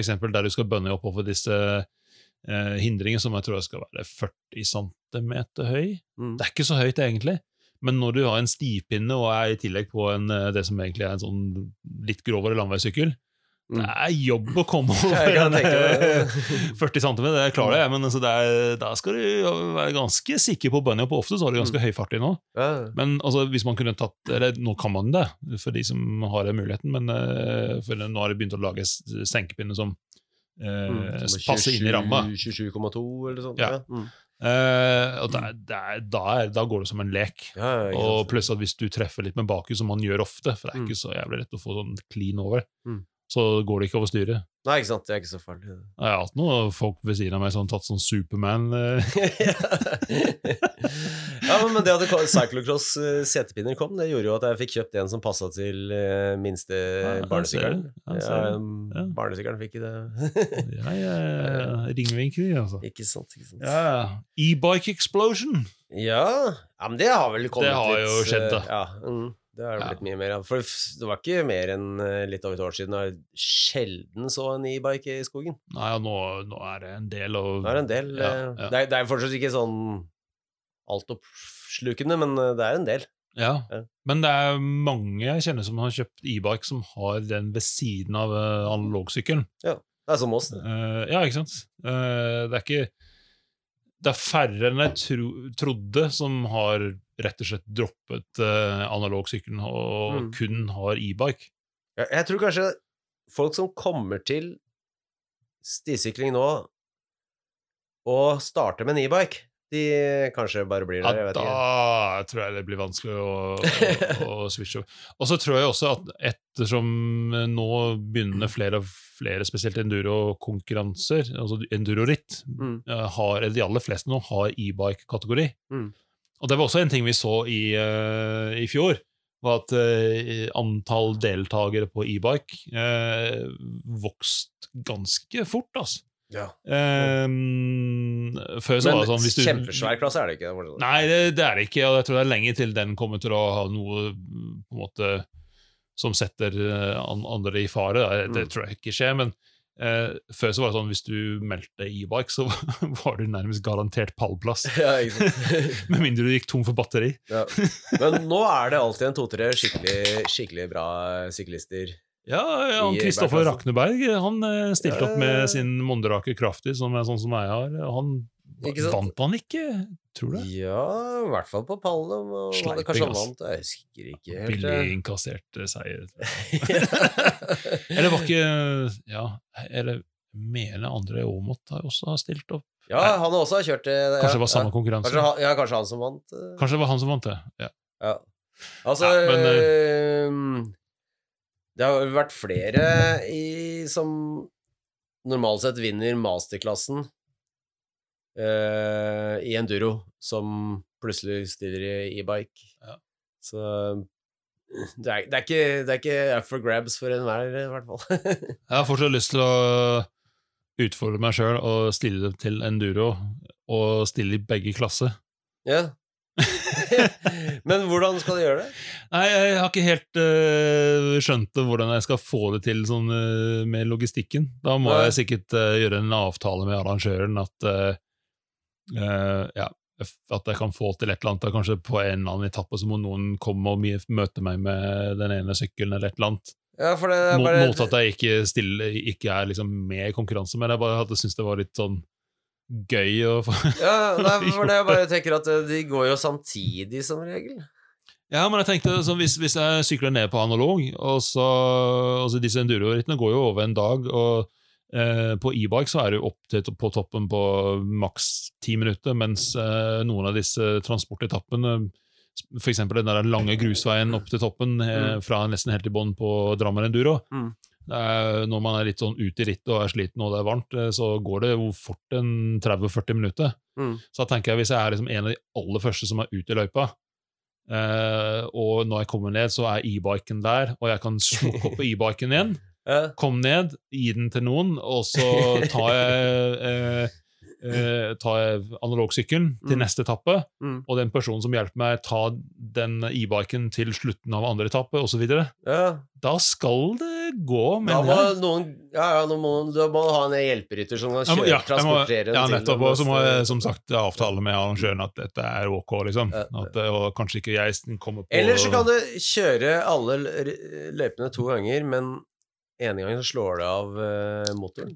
eksempel der du skal bønne oppover disse eh, hindringene som jeg tror jeg skal være 40 cm høy. Mm. Det er ikke så høyt, egentlig. Men når du har en stipinne og er i tillegg på en, eh, det som egentlig er en sånn litt grovere landeveissykkel Mm. Det er jobb å komme over en tenke meg eh, det. 40 cm, det klarer jeg, men altså er, da skal du være ganske sikker på bunny, på ofte så har du ganske Mm. høy fart i nå. Men altså, hvis man kunne tatt Eller nå kan man det, for de som har den muligheten, men eh, for nå har de begynt å lage senkepinne senkepinner som eh, Mm, som passer inn i ramma. 27,2 eller sånt. Ja. Mm. Eh, og der, da, er, da går det som en lek. Ja, ja, Og pluss at hvis du treffer litt med bakhjul, som man gjør ofte, for det er Mm. ikke så jævlig lett å få sånn clean over, Mm. så går det ikke over styret. Nei, ikke sant. Det er ikke så farlig. Jeg har hatt noen folk ved siden av meg som har tatt sånn Superman. Eh, ja, men- det at cyclocross eh, setepinner kom, det gjorde jo at jeg fikk kjøpt en som passa til eh, minste Ja, barnesykkelen. Ja, um, Ja. Barnesykkelen fikk ikke det. ja, ja, ringvinkel, altså. ikke sant, ikke sant. Ja, ja. E-bike explosion! Ja, ja, men det har vel kommet Det har litt jo skjedd, da. Ja, mm, det har det blitt mye mer av. For det var ikke mer enn eh, litt over et år siden jeg sjelden så en e-bike i skogen. Nei, og nå, nå er det en del av Det er en del. Ja, eh, ja. Det, er, det er fortsatt ikke sånn altoppslukende, men eh, det er en del. Ja. Ja. Men det er mange jeg kjenner som har kjøpt e-bike som har den ved siden av analogsykkelen. Ja, Det er som oss, det. Eh, ja, ikke sant? Uh, det er ikke Det er færre enn jeg tro, trodde som har rett og slett droppet uh, analogsykkelen og Mm. kun har e-bike. Ja, jeg tror kanskje folk som kommer til stisykling nå og starter med en e-bike, de kanskje bare blir der. Jeg vet ikke. da tror jeg det blir vanskelig å, å, å switche over. Og så tror jeg også at ettersom nå begynner flere og flere, spesielt enduro-konkurranser, altså enduro-ritt, Mm. eh, har, eller de aller fleste nå har e-bike-kategori. Mm. Og det var også en ting vi så i, eh, i fjor, var at uh, antall deltakere på e-bike uh, vokste ganske fort, altså. Ja. Um, før så Men var det sånn hvis du, kjempesvær klasse er det ikke. det. Nei, det, det er det ikke, og jeg tror det er lenge til den kommer til å ha noe på en måte som setter eh, andre i fare. Det, det Mm. tror jeg ikke skjer, men Uh, før så var det sånn hvis du meldte e-bike, så var du nærmest garantert pallplass. Ja. Med mindre du gikk tom for batteri. ja. Men nå er det alltid en to-tre skikkelig, skikkelig bra syklister. Ja, han Kristoffer. Rakneberg han eh, stilte opp med sin Mondrake Kraftig, som er sånn som jeg har. Han vant han ikke, tror du? Ja, i hvert fall på pallen. og Sleiping, Kanskje han vant, jeg husker ikke helt. Billig inkassert eh, seier. Eller var ikke Ja, eller mener André Aamodt også har stilt opp. ja, han har også kjørt det. ja, Kanskje det var samme ja. konkurranse. Kanskje, han- ja, kanskje han som vant. eh. Kanskje det var han som vant det. Ja. Ja. Altså Ja, men, øhm, Det har vært flere i, som normalt sett vinner masterklassen uh, i enduro, som plutselig stiller i e-bike. Ja. Så det er, det, er ikke, det er ikke up for grabs for enhver, i hvert fall. Jeg har fortsatt lyst til å utfordre meg sjøl og stille til enduro, og stille i begge klasser. ja. Men hvordan skal du gjøre det? Nei, jeg har ikke helt uh, skjønt hvordan jeg skal få det til sånn, uh, med logistikken. Da må Nei. jeg sikkert uh, gjøre en avtale med arrangøren at ja, at jeg kan få til et eller annet. da Kanskje på en eller annen etappe så må noen komme og møte meg med den ene sykkelen, eller et eller annet. Ja, for det er Mot, bare mot at jeg ikke, stille, ikke er liksom med i konkurranse, men jeg bare hadde syntes det var litt sånn gøy å få Ja, nei, for det jeg bare tenker at eh, de går jo samtidig, som regel. Ja, men jeg tenkte hvis, hvis jeg sykler ned på analog, og så altså Disse enduro-rittene går jo over en dag, og eh, på e-bike så er du opp til på toppen på maks ti minutter, mens eh, noen av disse transportetappene, f.eks. den der lange grusveien opp til toppen, eh, fra nesten helt i bånn på Drammen Enduro Mm. Er, Når man er litt sånn ute i rittet og er sliten og det er varmt, eh, så går det jo fort en 30-40 minutter. Mm. Så da tenker jeg hvis jeg er liksom en av de aller første som er ute i løypa, eh, og når jeg kommer ned, så er e-biken der, og jeg kan slukke opp e-biken igjen, Ja. komme ned, gi den til noen, og så tar jeg, eh, eh, jeg analogsykkelen til Mm. neste etappe, Mm. og den personen som hjelper meg, ta den e-biken til slutten av andre etappe, osv. ja. Da skal det gå, Da men må noen Ja, ja, nå må, da må du ha en hjelperytter som kan kjøre, ja, må, transportere ja, til nettopp. Og så må jeg som sagt avtale med arrangøren at dette er ok, liksom. At, eh, og kanskje ikke jeg kommer på Eller så kan du kjøre alle løypene to ganger, men ene gangen så slår det av eh, motoren.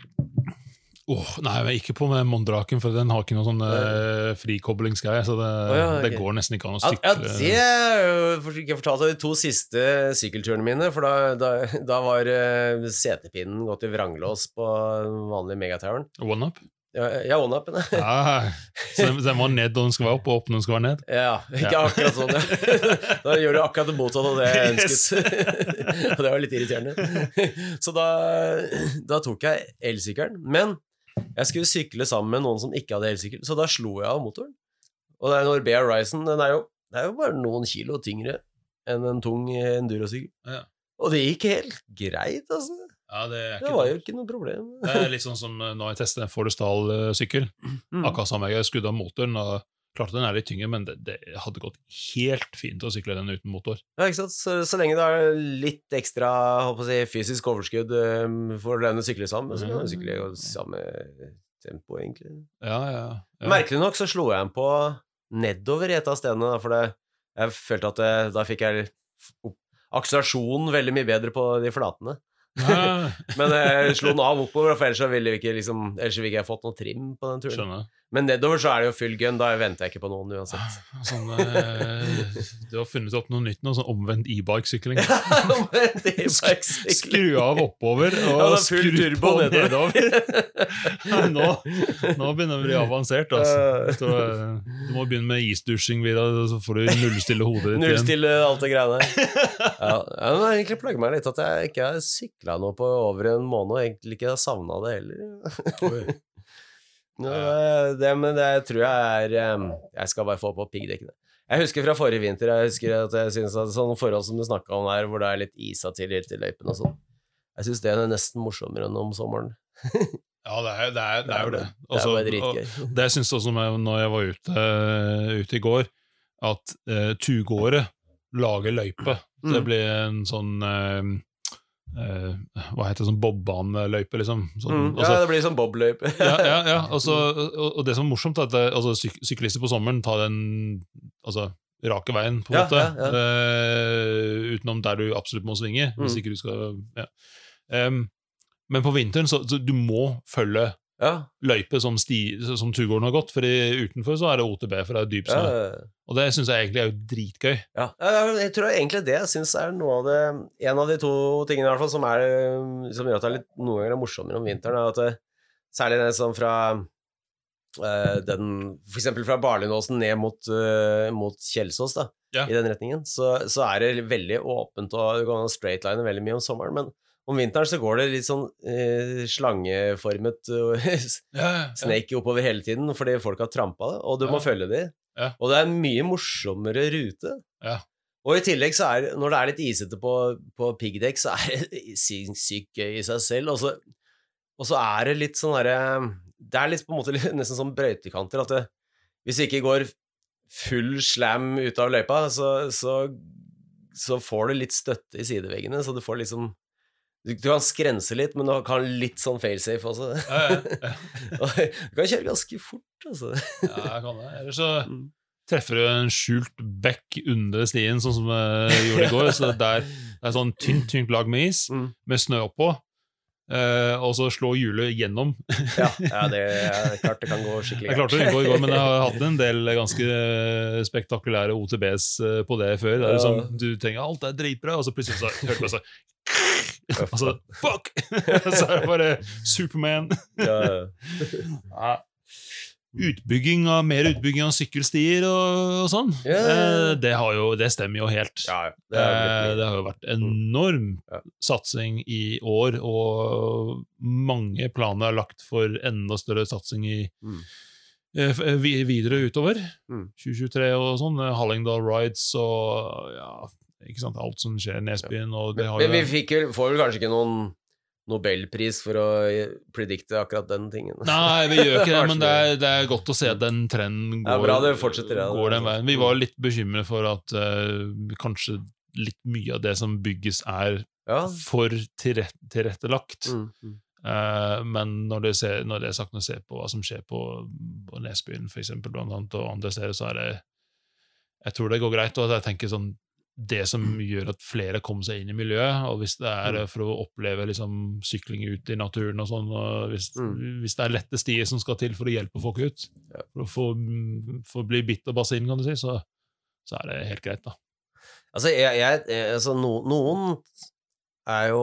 Åh, Nei, men ikke på med Mondraken, for den har ikke noe sånn uh, frikoblingsgreie. Så det, oh, ja, det går nesten ikke an å sykle. ja, det er jo ikke fortalt av de to siste sykkelturene mine, for da, da, da var uh, setepinnen gått i vranglås på vanlig megatoweren. One up? Ja, ja one-upen. Ja, så den, så den var ned når den skal være opp, og opp når den skal være ned? Ja, ikke Ja. akkurat sånn. Ja. Da gjør du akkurat det motsatte av det jeg Yes. ønsket. Og det var litt irriterende. Så da, da tok jeg elsykkelen. Men jeg skulle sykle sammen med noen som ikke hadde elsykkel, så da slo jeg av motoren. Og det er Norbea Horizon den er jo, det er jo bare noen kilo tyngre enn en tung endurosykkel. Ja. Og det gikk helt greit, altså. Ja, det Det var jo ikke noe problem. Det er litt sånn som eh, når jeg testet en Forrestal-sykkel. Mm. Akkurat samme, jeg skudde av motoren, og klarte den er litt tyngre, men det, det hadde gått helt fint å sykle den uten motor. Ja, ikke sant? Så, så lenge det er litt ekstra håper på å si, fysisk overskudd um, for den å sykle sammen, så kan du sykle i samme tempo, egentlig. Ja, ja, ja. Merkelig nok så slo jeg den på nedover i et av stedene, for det, jeg følte at det, da fikk jeg akselerasjonen veldig mye bedre på de flatene. Men jeg slo den av oppover, for ellers ville vi ikke, liksom, ellers ville ikke jeg fått noe trim på den turen. skjønner. Men nedover så er det jo full gun, da venter jeg ikke på noen uansett. Sånn, eh, du har funnet opp noe nytt nå, sånn omvendt e-bike-sykling. Sykling. Skru av oppover og Ja, skru på nedover. Nå, nå begynner det å bli avansert. Altså. Så, eh, du må begynne med isdusjing, så får du nullstille hodet ditt. Nullstille alt det greiene. Ja, men har egentlig plager meg litt at jeg ikke har sykla noe på over en måned, og egentlig ikke har savna det heller. Oi. Ja, det, det, men det tror jeg er Jeg skal bare få på piggdekkene. Jeg husker fra forrige vinter Jeg husker at jeg synes at sånne forhold som du snakka om der, hvor det er litt isa til i løypen og sånn, jeg syns det er nesten morsommere enn om sommeren. Ja, det er, det er, det er jo det. Det er Altså, og-. Det syns jeg også når når jeg var ute, ute i går, at uh, tugåere lager løype. Så det Mm. blir en sånn eh, eh, Hva heter det, sånn bobbaneløype, liksom. Sånn, Mm, ja, altså, det blir sånn bobløype. ja, ja, ja. Altså, og, og det som er morsomt, er at det, altså, syk syklister på sommeren tar den altså, rake veien, på en Ja, måte. eh, utenom der du absolutt må svinge. Hvis Mm. ikke du skal ja. Em, Men på vinteren så, så du må følge Ja, løype som, sti, som turgåeren har gått, for utenfor så er det OTB, for det er dyp snø. ja. Og det syns jeg egentlig er jo dritgøy. Ja, jeg tror egentlig det jeg syns er noe av det En av de to tingene i hvert fall som, er, som gjør at det er litt, noen ganger er morsommere om vinteren, er at det, særlig det som fra Uh, den For eksempel fra Barlindåsen ned mot, uh, mot Kjelsås, da, Ja. i den retningen, så, så er det veldig åpent, og du kan straightline veldig mye om sommeren, men Om vinteren så går det litt sånn eh, slangeformet snake oppover hele tiden fordi folk har trampa det, og du må følge dem. Ja. Og det er en mye morsommere rute. Ja. Og i tillegg så er når det er litt isete på, på piggdekk, så er det sinnssykt gøy i seg selv. Og så, og så er det litt sånn derre Det er litt på en måte nesten som brøytekanter. At det, hvis det ikke går full slam ut av løypa, så, så, så får du litt støtte i sideveggene, så du får liksom du, kan skrense litt, men du kan litt sånn failsafe også. Ja, ja, ja. Du kan kjøre ganske fort, altså. ja, jeg kan det. Eller så Mm. treffer du en skjult bekk under stien, sånn som jeg gjorde i går. Så der, det er sånn tynt, tynt lag med is, Mm. med snø oppå, eh, og så slå hjulet gjennom. Ja, ja, det er klart det kan gå skikkelig Jeg klarte det ikke i går, men jeg har hatt en del ganske spektakulære OTBs eh, på det før. Det er liksom, du tenker alt er dritbra, og så plutselig så hørte du bare så Og så fuck! så er det bare Superman. Ja, Ja. Utbygging av, mer utbygging av sykkelstier og, og sånn, Yeah. eh, det, har jo, det stemmer jo helt. ja, det Eh, det har jo vært enorm Ja. satsing i år, og mange planer er lagt for enda større satsing i, Mm. eh, eh, vi- videre utover. Mm. 2023 og sånn. Hallingdal Rides og ja, ikke sant, alt som skjer i Nesbyen. Og det har Men vi fikk får vel kanskje ikke noen nobelpris for å predikte akkurat den tingen. Nei, vi gjør ikke det, men det er, det er godt å se at den trenden går, bra ja. går den veien. Vi var litt bekymret for at uh, kanskje litt mye av det som bygges, er Ja. for tilret tilrettelagt. Mm, mm. Eh, men når det, ser, når det er sagt, når se ser på hva som skjer på, på Nesbyen for eksempel, blant annet, og andre steder, så er det Jeg tror det går greit. Og jeg tenker sånn det som gjør at flere kommer seg inn i miljøet, og hvis det er Mm. for å oppleve liksom, sykling ut i naturen og sånn, og hvis, Mm. hvis det er lette stier som skal til for å hjelpe folk ut, for å få, for å bli bitt av basillen, kan du si, så, så er det helt greit, da. Altså, jeg, jeg, altså no, noen er jo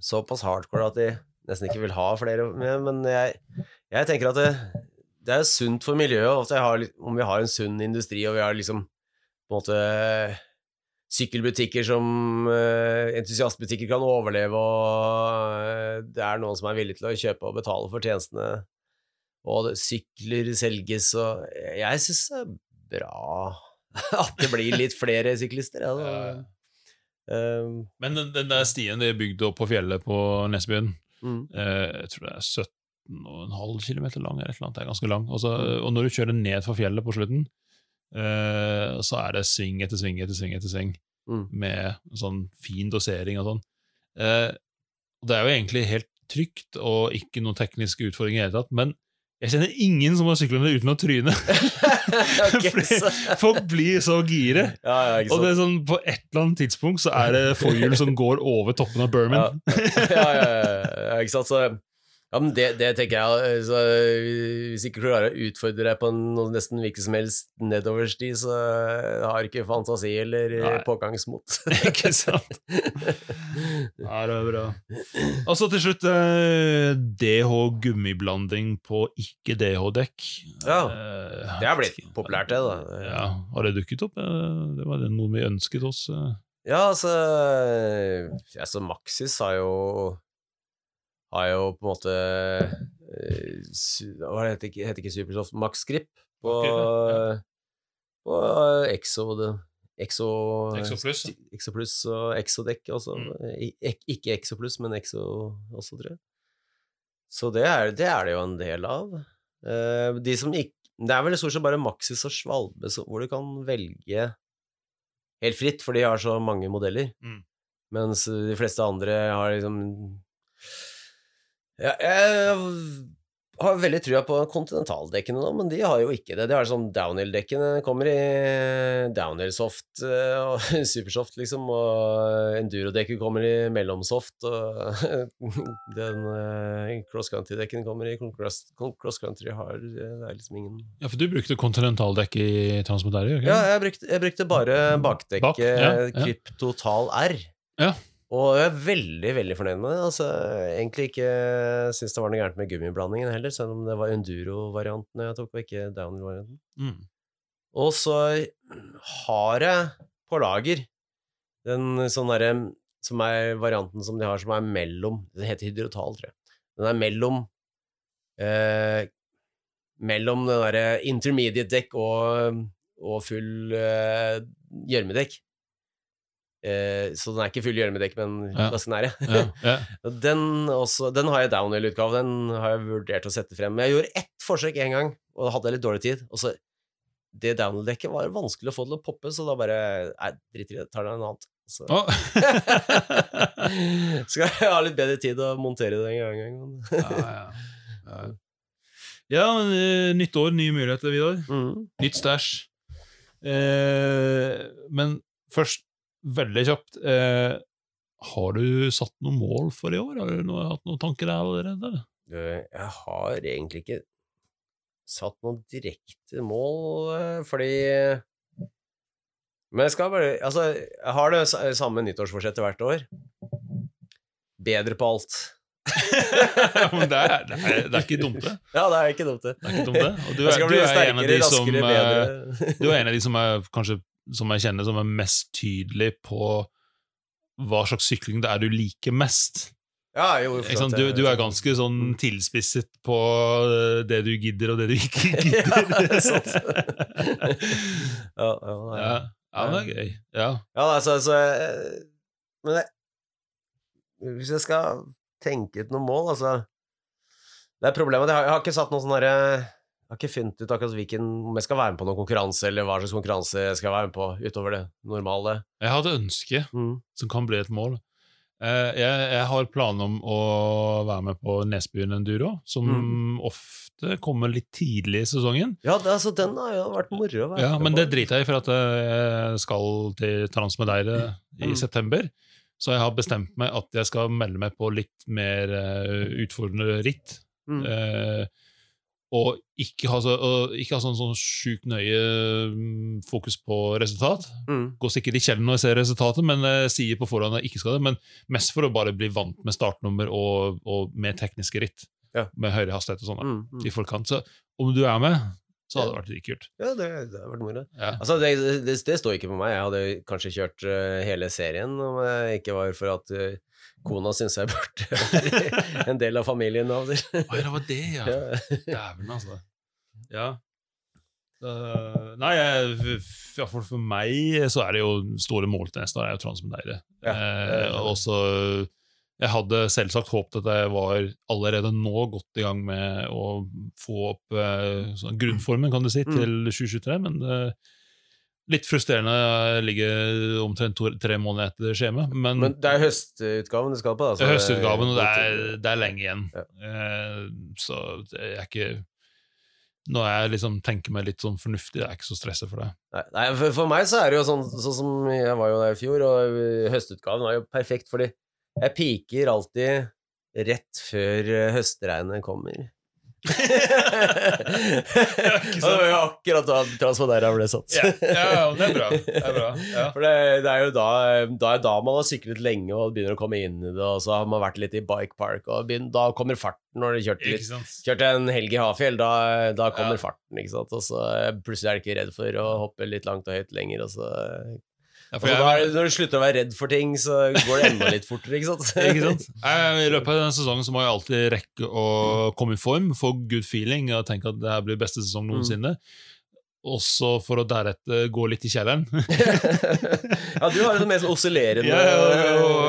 såpass hardcore at de nesten ikke vil ha flere med, men jeg, jeg tenker at det, det er sunt for miljøet ofte har, om vi har en sunn industri, og vi har liksom på en måte sykkelbutikker som uh, entusiastbutikker kan overleve, og uh, det er noen som er villig til å kjøpe og betale for tjenestene, og sykler selges, og jeg syns det er bra at det blir litt flere syklister. Ja. Um, Men den, den der stien de bygde opp på fjellet på Nesbyen, mm, uh, jeg tror det er 17,5 km lang, eller et eller annet, det er ganske lang. Også, og når du kjører ned fra fjellet på slutten, eh, så er det sving etter sving etter sving etter sving, mm. med sånn fin dosering og sånn. Eh, det er jo egentlig helt trygt og ikke noen tekniske utfordringer i det hele tatt, men jeg kjenner ingen som har syklet med uten å tryne. Folk blir så gire. Ja, ja, Og det er sånn, på et eller annet tidspunkt så er det forhjul som går over toppen av Berman. Ja, ja, ja, ja, ikke sant. Så, ja, men det, det tenker jeg eh, så, Hvis ikke klarer å utfordre deg på noe nesten hvilken som helst nedoversti, så eh, har ikke fantasi eller eh, Nei. pågangsmot. Ikke sant? Ja, det er bra. Og så til slutt eh, DH gummiblanding på ikke-DH-dekk. Ja, Eh, det har blitt populært, det, da. Ja, Har det dukket opp? Eh, Det var det noe vi ønsket oss. eh. Ja, altså altså Maxis har jo Har jo på en måte eh, Hva heter ikke, heter ikke Supersoft? Max Grip på, på Exo Exo Exo Plus. Exo Plus og Exodekk også. Mm. Ik- Ikke Exo Plus, men Exo også, tror jeg. Så det er det, er det jo en del av. Eh, de som ikke Det er vel stort sett bare Maxis og Svalbe så- hvor du kan velge helt fritt, for de har så mange modeller. Mm. Mens de fleste andre har liksom ja, Jeg har veldig trua på kontinentaldekkene nå, men de har jo ikke det. De har sånn downhill-dekkene kommer i downhill-soft eh, og supersoft, liksom, og enduro-dekket kommer i mellomsoft, og den eh, cross-country-dekken kommer i cross- cross-country hard Det er liksom ingen Ja, for du brukte kontinentaldekk i Transmodario? ikke Ja, jeg brukte, jeg brukte bare bakdekket Bak, ja, ja. Kryptotal R. Ja. Og jeg er veldig, veldig fornøyd med det. Altså, egentlig ikke syns det var noe gærent med gummiblandingen heller, selv om det var enduro-varianten jeg tok, og ikke downhill-varianten. Mm. Og så har jeg på lager den sånn derre som er varianten som de har, som er mellom Den heter hydrotal, tror jeg. Den er mellom eh, Mellom det derre intermediate dekk og, og full eh, gjørmedekk. Eh, så den er ikke full gjørmedekk, men Ja. ganske nære. Ja, ja. Den, også, den har jeg downhill-utgave, den har jeg vurdert å sette frem. Men jeg gjorde ett forsøk en gang, og da hadde jeg litt dårlig tid. Og så Det downhill-dekket var vanskelig å få til å poppe, så da bare Nei, drit i det, tar det en annen. Så oh. skal jeg ha litt bedre tid å montere det en gang. ja, ja. ja. ja men, eh, nytt år, nye muligheter, Vidar. Mm. Nytt stæsj. Eh, men først, veldig kjapt eh, Har du satt noen mål for i år? Har du noe, hatt noen tanker der allerede? Jeg har egentlig ikke satt noen direkte mål, eh, fordi Men jeg skal bare Altså, jeg har det samme nyttårsforsettet hvert år. Bedre på alt. men det er, det, er, det er ikke dumt, det. Ja, det er ikke dumt, det. Det er ikke dumt, det. Og du er, du er en av de som raskere, eh, bedre. Du er en av de som er kanskje som jeg kjenner som er mest tydelig på hva slags sykling det er du liker mest. Ja, jo, sant? Du, du er ganske sånn tilspisset på eh, det du gidder, og det du ikke Ja, gidder. det er sant. ja, ja, ja. ja, det er gøy. Ja. Ja, altså, altså Men det, hvis jeg skal tenke ut noen mål, altså Det er problemet at jeg har, jeg har ikke satt noen sånn derre Jeg har ikke funnet ut akkurat hvilken om jeg skal være med på noen konkurranse, eller hva slags konkurranse jeg skal være med på utover det normale. Jeg har et ønske Mm. som kan bli et mål. Eh, Jeg, jeg har planer om å være med på Nesbyen Enduro, som Mm. ofte kommer litt tidlig i sesongen. Ja, det, altså, den har jo vært moro å være Ja, med Men det driter jeg i, for at jeg skal til Transmedeire i Mm. september. Så jeg har bestemt meg at jeg skal melde meg på litt mer eh, utfordrende ritt. Mm. Eh, og ikke ha, så, ikke ha sånn, sånn sjukt nøye mm, fokus på resultat. Mm. Går sikkert i kjelleren når jeg ser resultatet, men jeg sier på forhånd at jeg ikke skal det. Men mest for å bare bli vant med startnummer og, og med tekniske ritt. Ja. Med høyere hastighet og sånn Mm. Mm. i forkant. Så om du er med, så hadde det vært dritkult. Ja, det, det hadde vært moro. Ja. Altså, det, det, det står ikke på meg. Jeg hadde kanskje kjørt uh, hele serien om jeg ikke var for at eh, kona syns jeg burde være en del av familien av det. ja, det var det, ja. Dæven, altså. Ja. Uh, nei, jeg- f- i hvert fall for meg så er det jo store mål til neste år. er jo Transmedeire. Ja, Uh, og så Jeg hadde selvsagt håpet at jeg var allerede nå godt i gang med å få opp uh, sånn grunnformen, kan du si, Mm. til 2023, men eh, litt frustrerende ligge omtrent to, tre måneder etter skjemaet. Men, Men det er høstutgaven du skal på, Altså. det høstutgaven, og det er, det er lenge igjen. Ja. Eh, så jeg er ikke Når jeg liksom tenker meg litt sånn fornuftig, jeg er ikke så stressa for det. Nei, nei for, for meg så er det jo sånn, sånn som jeg var jo der i fjor, og høstutgaven var jo perfekt, fordi jeg piker alltid rett før øh, høstregnet kommer. Det var jo akkurat da Transmodeira ble satt. Ja, ja, det er bra. Det er bra. Ja. For det, det er jo da, da er da man har syklet lenge og begynner å komme inn i det, og så har man vært litt i bike park, og begynner, da kommer farten når du kjørte litt? Kjørte en helg i Hafjell, da, da kommer Ja. farten, ikke sant. Og så eh, plutselig er du ikke redd for å hoppe litt langt og høyt lenger, og så Ja, for så er jeg, det- Når du slutter å være redd for ting, så går det enda litt fortere, ikke sant. ikke sant? I løpet av denne sesongen så må jeg alltid rekke å komme i form, få good feeling og tenke at det her blir beste sesong noensinne. Også for å deretter gå litt i kjelleren. ja, du har jo det sånn oscillerende Ja,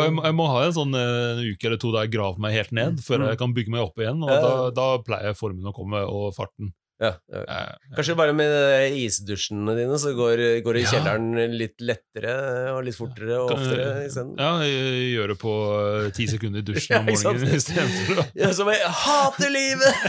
jeg, må, jeg må ha en sånn eh, en uke eller to der jeg graver meg helt ned, før Mm. jeg kan bygge meg opp igjen. Og Ja. da, da pleier formen å komme, og farten. Ja, ja. Kanskje bare med isdusjene dine, så går, går i kjelleren litt lettere og litt fortere og oftere isteden. Ja, gjøre gjør det på eh, ti sekunder i dusjen om morgenen istedenfor å Ja, som jeg hater livet!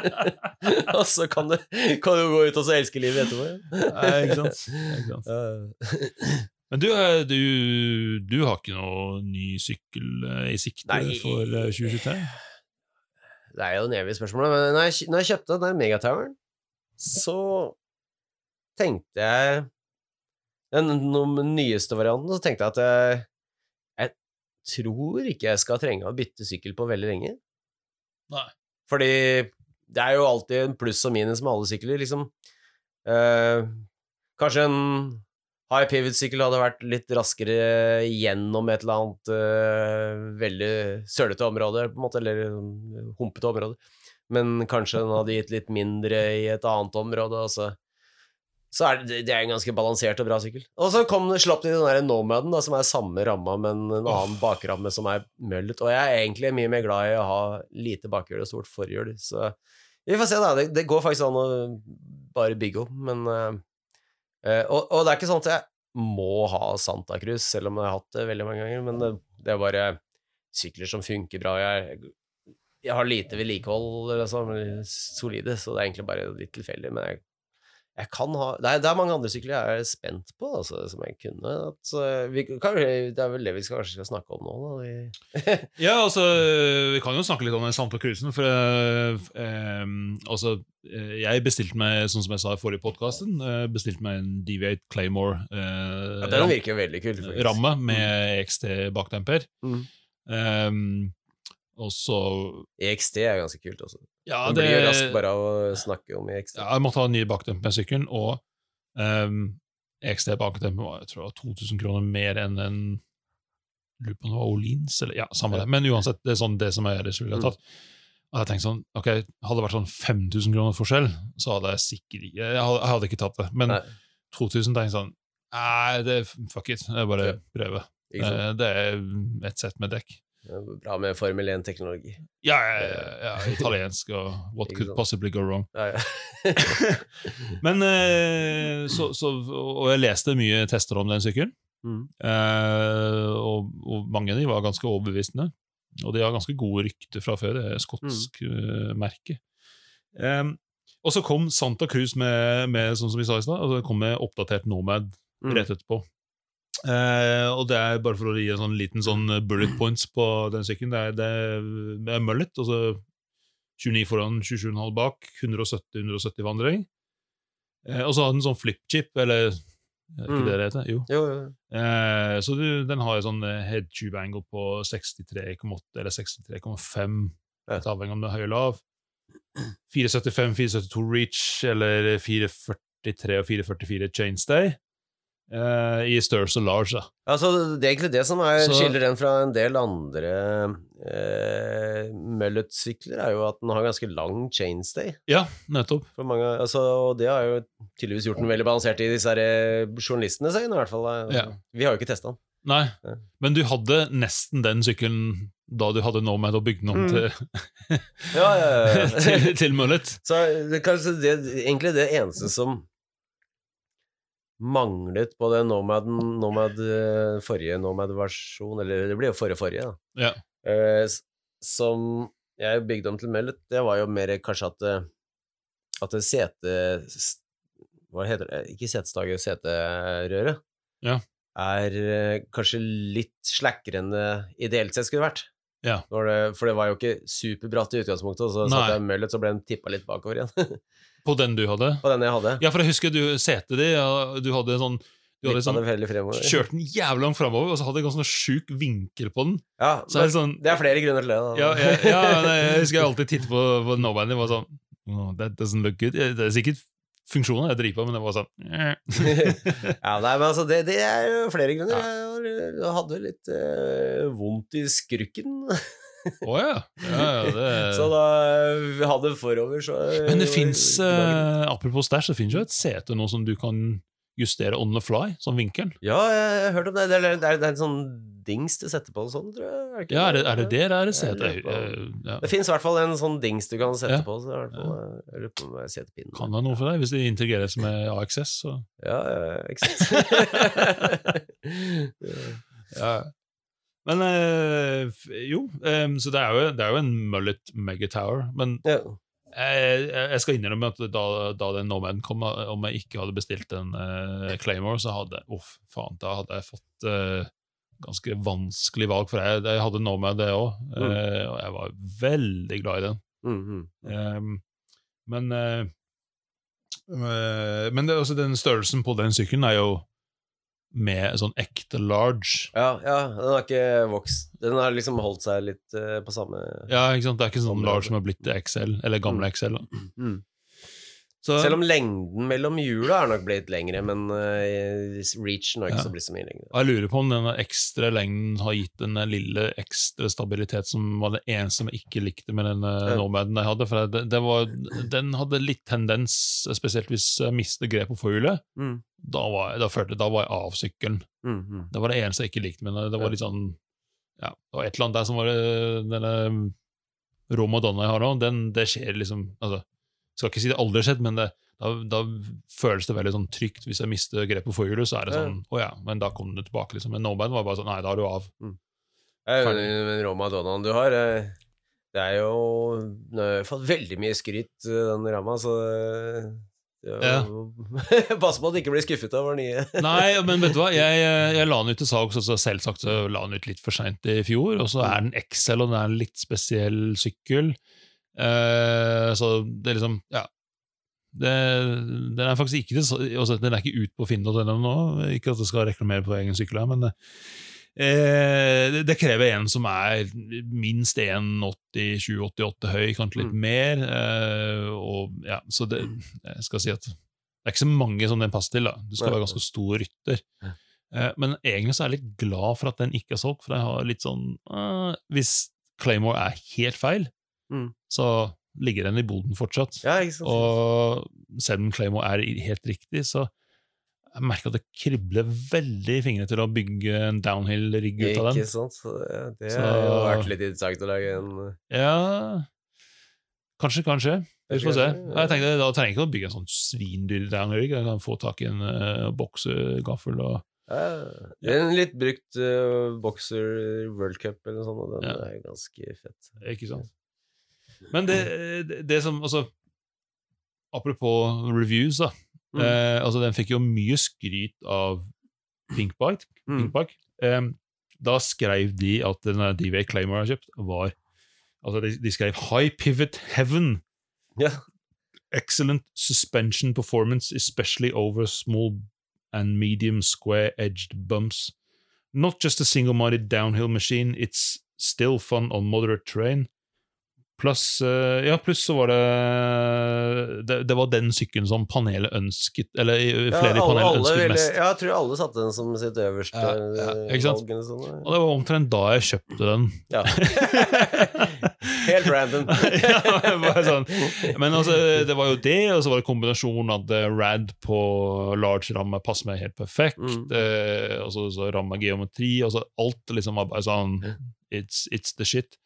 og så, kan, du, kan du gå ut og så elske livet etterpå. Nei, ikke sant? Ikke sant? Men du, eh, du, du har ikke noe ny sykkel eh, i sikte Nei. for eh, 2023? Det er jo en evig spørsmål, men når jeg, når jeg kjøpte den der Megatoweren, så tenkte jeg Den no- nyeste varianten, så tenkte jeg at jeg, jeg tror ikke jeg skal trenge å bytte sykkel på veldig lenge. Nei. Fordi det er jo alltid en pluss og minus med alle sykler, liksom. Eh, kanskje en High pivot-sykkel hadde vært litt raskere gjennom et eller annet uh, veldig sølete område, på en måte, eller øh, humpete område. Men kanskje den hadde gitt litt mindre i et annet område. Altså. så, er det, det er en ganske balansert og bra sykkel. Og så kom slapp de den der Nomaden, da, som er samme ramma, men en annen bakramme som er møllet. Og jeg er egentlig mye mer glad i å ha lite bakhjul og stort forhjul, så vi får se, da. Det, det går faktisk an å bare bygge opp, men øh, og, og det er ikke sånn at jeg må ha Santa Cruz, selv om jeg har hatt det veldig mange ganger, men det, det er bare sykler som funker bra. Jeg, jeg har lite vedlikehold, liksom, solide, så det er egentlig bare litt tilfeldig. Men jeg, jeg kan ha det er, det er mange andre sykler jeg er spent på, altså, som jeg kunne. At, eh, vi, kan, det er vel det vi skal, kanskje skal snakke om nå, da. Vi, Ja, altså, vi kan jo snakke litt om den Santa Cruisen, for eh, altså, eh, jeg bestilte meg, sånn som jeg sa i forrige podkasten, eh, bestilte meg en DV8 Claymore eh, ja, den virker veldig kul. faktisk. ramme med EXT bakdemper. Mm. Um, og så EXT er ganske kult også. Ja, det blir jo raskt bare av å snakke om i XT. ja, Jeg måtte ha en ny bakdemper med sykkelen, og um, EXT bakdemper var jeg tror 2000 kroner mer enn en Lurer på om det var Olins, eller ja, samme Ja. det. Men uansett, det er sånn det som jeg ellers ville Mm. tatt. Og jeg tenkte sånn, ok, Hadde det vært sånn 5000 kroner forskjell, så hadde jeg sikkert jeg hadde, jeg hadde ikke tatt det. Men Nei. 2000 tenkte jeg sånn Nei, det, fuck it. Det er bare å sant? Eh, Det er et sett med dekk. Bra med Formel 1-teknologi. Ja, ja, ja, ja, italiensk og what could possibly go wrong. Ja, ja. Men eh, så, så, Og jeg leste mye tester om den sykkelen, Mm. eh, og, og mange av de var ganske overbevisende. Og de har ganske gode rykter fra før. Det er skotsk Mm. eh, merke. Um, og så kom Santa Cruz med, med sånn som vi sa i stad, altså kom med oppdatert Nomad Mm. rett etterpå. Eh, og det er bare for å gi en sånn liten sånn bullet points på den sykkelen. Det er, det er, mullet, altså 29 foran, 27,5 bak, 170-170 vandring. Eh, og så har den sånn flip-chip, eller er ikke Mm. det det heter? Jo. Jo, jo. Eh, så du, den har en sånn head tube angle på 63,8 eller 63,5, Ja. avhengig om det er høy eller lav. 475, 472 reach, eller 443 og 444 chainstay. Eh, I størrelse og Large. Altså, det er egentlig det som er, Så- skiller den fra en del andre eh, Mullet-sykler, er jo at den har ganske lang chainstay. Ja, nettopp. For mange, altså, og det har jo tydeligvis gjort den veldig balansert i disse her, eh, journalistenes i hvert fall. Ja. Vi har jo ikke testa den. Nei, Ja. men du hadde nesten den sykkelen da du hadde Nomad og bygde den om Mm. til, ja. til, til Mullet. Så det er kanskje det, egentlig det eneste som manglet på den Nomaden, Nomad, eh, forrige Nomad-versjon, eller det blir jo forrige forrige, da. Ja. Eh, som jeg bygde om til Mellet, det var jo mer kanskje at det, at det sete... Hva heter det? Ikke setestaget, seterøret. Ja. Er eh, kanskje litt slakkere enn det ideelt sett skulle vært. Ja. Det, for det var jo ikke superbratt i utgangspunktet, og så Nei. satte jeg møllet, så ble den tippa litt bakover igjen. På den du hadde? på den jeg hadde. Ja, for jeg husker du setet ditt, ja, du hadde sånn du hadde sånn, det kjørt den jævlig langt framover, og så hadde jeg ganske sjuk vinkel på den. Ja, Så det sånn det er flere grunner til det. Da. Ja, ja, ja jeg husker jeg alltid titte på, på Nomaden og var sånn oh, That doesn't look good. Det er sikkert funksjoner jeg driver på, men det var sånn eh. Ja, nei, men altså, det, det er jo flere grunner. Jeg, jeg hadde litt eh, vondt i skrukken, Å ja. ja, ja det... så da vi hadde forover, så Men det fins, uh, apropos stæsj, det fins jo et sete nå som du kan justere on the fly, sånn vinkel. Ja, jeg har hørt om det. Det er, det er, det er en sånn dings du setter på og sånn, tror jeg. Er ikke Ja, er det, er det det, er det Jeg sete? Eh, ja. Det fins i hvert fall en sånn dings du kan sette Ja. på. Så det er hvert fall, det er setepinn. Kan være noe for deg, hvis det integreres med AXS. Så. Ja, ikke. Ja. Men øh, jo, eh, så det er jo, det er jo en mullet megatower. Men ja. jeg, jeg skal innrømme at da, da den Nomaden kom, om jeg ikke hadde bestilt en uh, Claymore, så hadde uff, faen, da hadde jeg fått eh, ganske vanskelig valg. For jeg, jeg hadde Nomad, det òg, Mm. og jeg var veldig glad i den. Mm, mm. Eh, men eh, eh, Men det, altså, den størrelsen på den sykkelen er jo med sånn ekte large. Ja, ja, den har ikke vokst Den har liksom holdt seg litt uh, på samme Ja, ikke sant? Det er ikke sånn large large. som har blitt XL, eller gamle XL. da. mm. Så, Selv om lengden mellom hjula er nok blitt lengre, men uh, reachen har ikke Ja. så blitt så mye lengre. jeg lurer på om den ekstra lengden har gitt den lille ekstra stabilitet som var det eneste som jeg ikke likte med den Ja. Nomaden jeg hadde. For det, det var, den hadde litt tendens, spesielt hvis jeg mistet grep på forhjulet. Mm. Da, var jeg- da følte da var jeg av sykkelen. Mm, mm. Det var det eneste jeg ikke likte, men det Ja. var litt sånn Ja, det var et eller annet der som var det- denne Rå Donna jeg har nå, den, det skjer liksom altså, Skal ikke si det aldri har skjedd, men det, da, da føles det veldig sånn trygt. Hvis jeg mister grep på forhjulet, så er det Ja. sånn Å ja, men da kom du tilbake, liksom. Men Nomad var bare sånn Nei, da er du av. Jeg er enig med Roma Donald du har. eh, Det er jo Nå har jeg fått veldig mye skryt, eh, den ramma, så eh, jo- Pass på at du ikke blir skuffet over nye. Nei, men vet du hva, jeg, jeg la den ut til salgs, og selvsagt la den ut litt for seint i fjor. Og så er den XL, og den er en litt spesiell sykkel. Eh, så det er liksom Ja. Det, den er faktisk ikke til- altså, Den er ikke ut på finn.no nå. Ikke at jeg skal reklamere på egen sykkel her, men uh, det, det krever en som er minst 1,80-2088 høy, kanskje litt Mm. mer. Uh, og ja, Så det Jeg skal si at det er ikke så mange som den passer til. da. Du skal være ganske stor rytter. Men egentlig så er jeg litt glad for at den ikke er solgt, for jeg har litt sånn Hvis Claymore er helt feil, Mm. så ligger den i boden fortsatt. Ja, ikke sant? Og selv om Claymore er helt riktig, så jeg merker at det kribler veldig i fingrene til å bygge en downhill-rigg ut av Ikke den. sant? Så, ja, det Så- har jo vært litt interessant å lage en Ja Kanskje, kanskje. Vi får se. Jeg tenkte, Da trenger jeg ikke å bygge en sånn svindyr downhill-rigg. Jeg kan få tak i en uh, boksegaffel og ja, Det er en litt brukt uh, bokser World Cup eller noe sånt, og den Ja. er ganske fett. Ikke sant? Men det, det, som altså, Apropos reviews, da. Mm. Eh, altså, den fikk jo mye skryt av Pinkbike. Mm. Pinkbike. Eh, da skrev de at den DVA Claymore har kjøpt, var Altså, de, de skrev 'High Pivot Heaven'. Yeah. Excellent suspension performance, especially over small and medium square-edged bumps. Not just a single-minded downhill machine, it's still fun on moderate terrain. Pluss eh, Ja, pluss så var det, det Det var den sykkelen som panelet ønsket Eller flere i alle, panelet ønsket ville- mest. Ja, jeg tror alle satte den som sitt øverste Ja, ja, valg. sånn, Og det var omtrent da jeg kjøpte den. Ja. Helt random. ja, sånn. Men altså, det var jo det, og så var det kombinasjonen av rad på large ramme passer meg helt perfekt, Mm. eh, og så, så ramme geometri, og så alt liksom var bare sånn it's, it's the shit.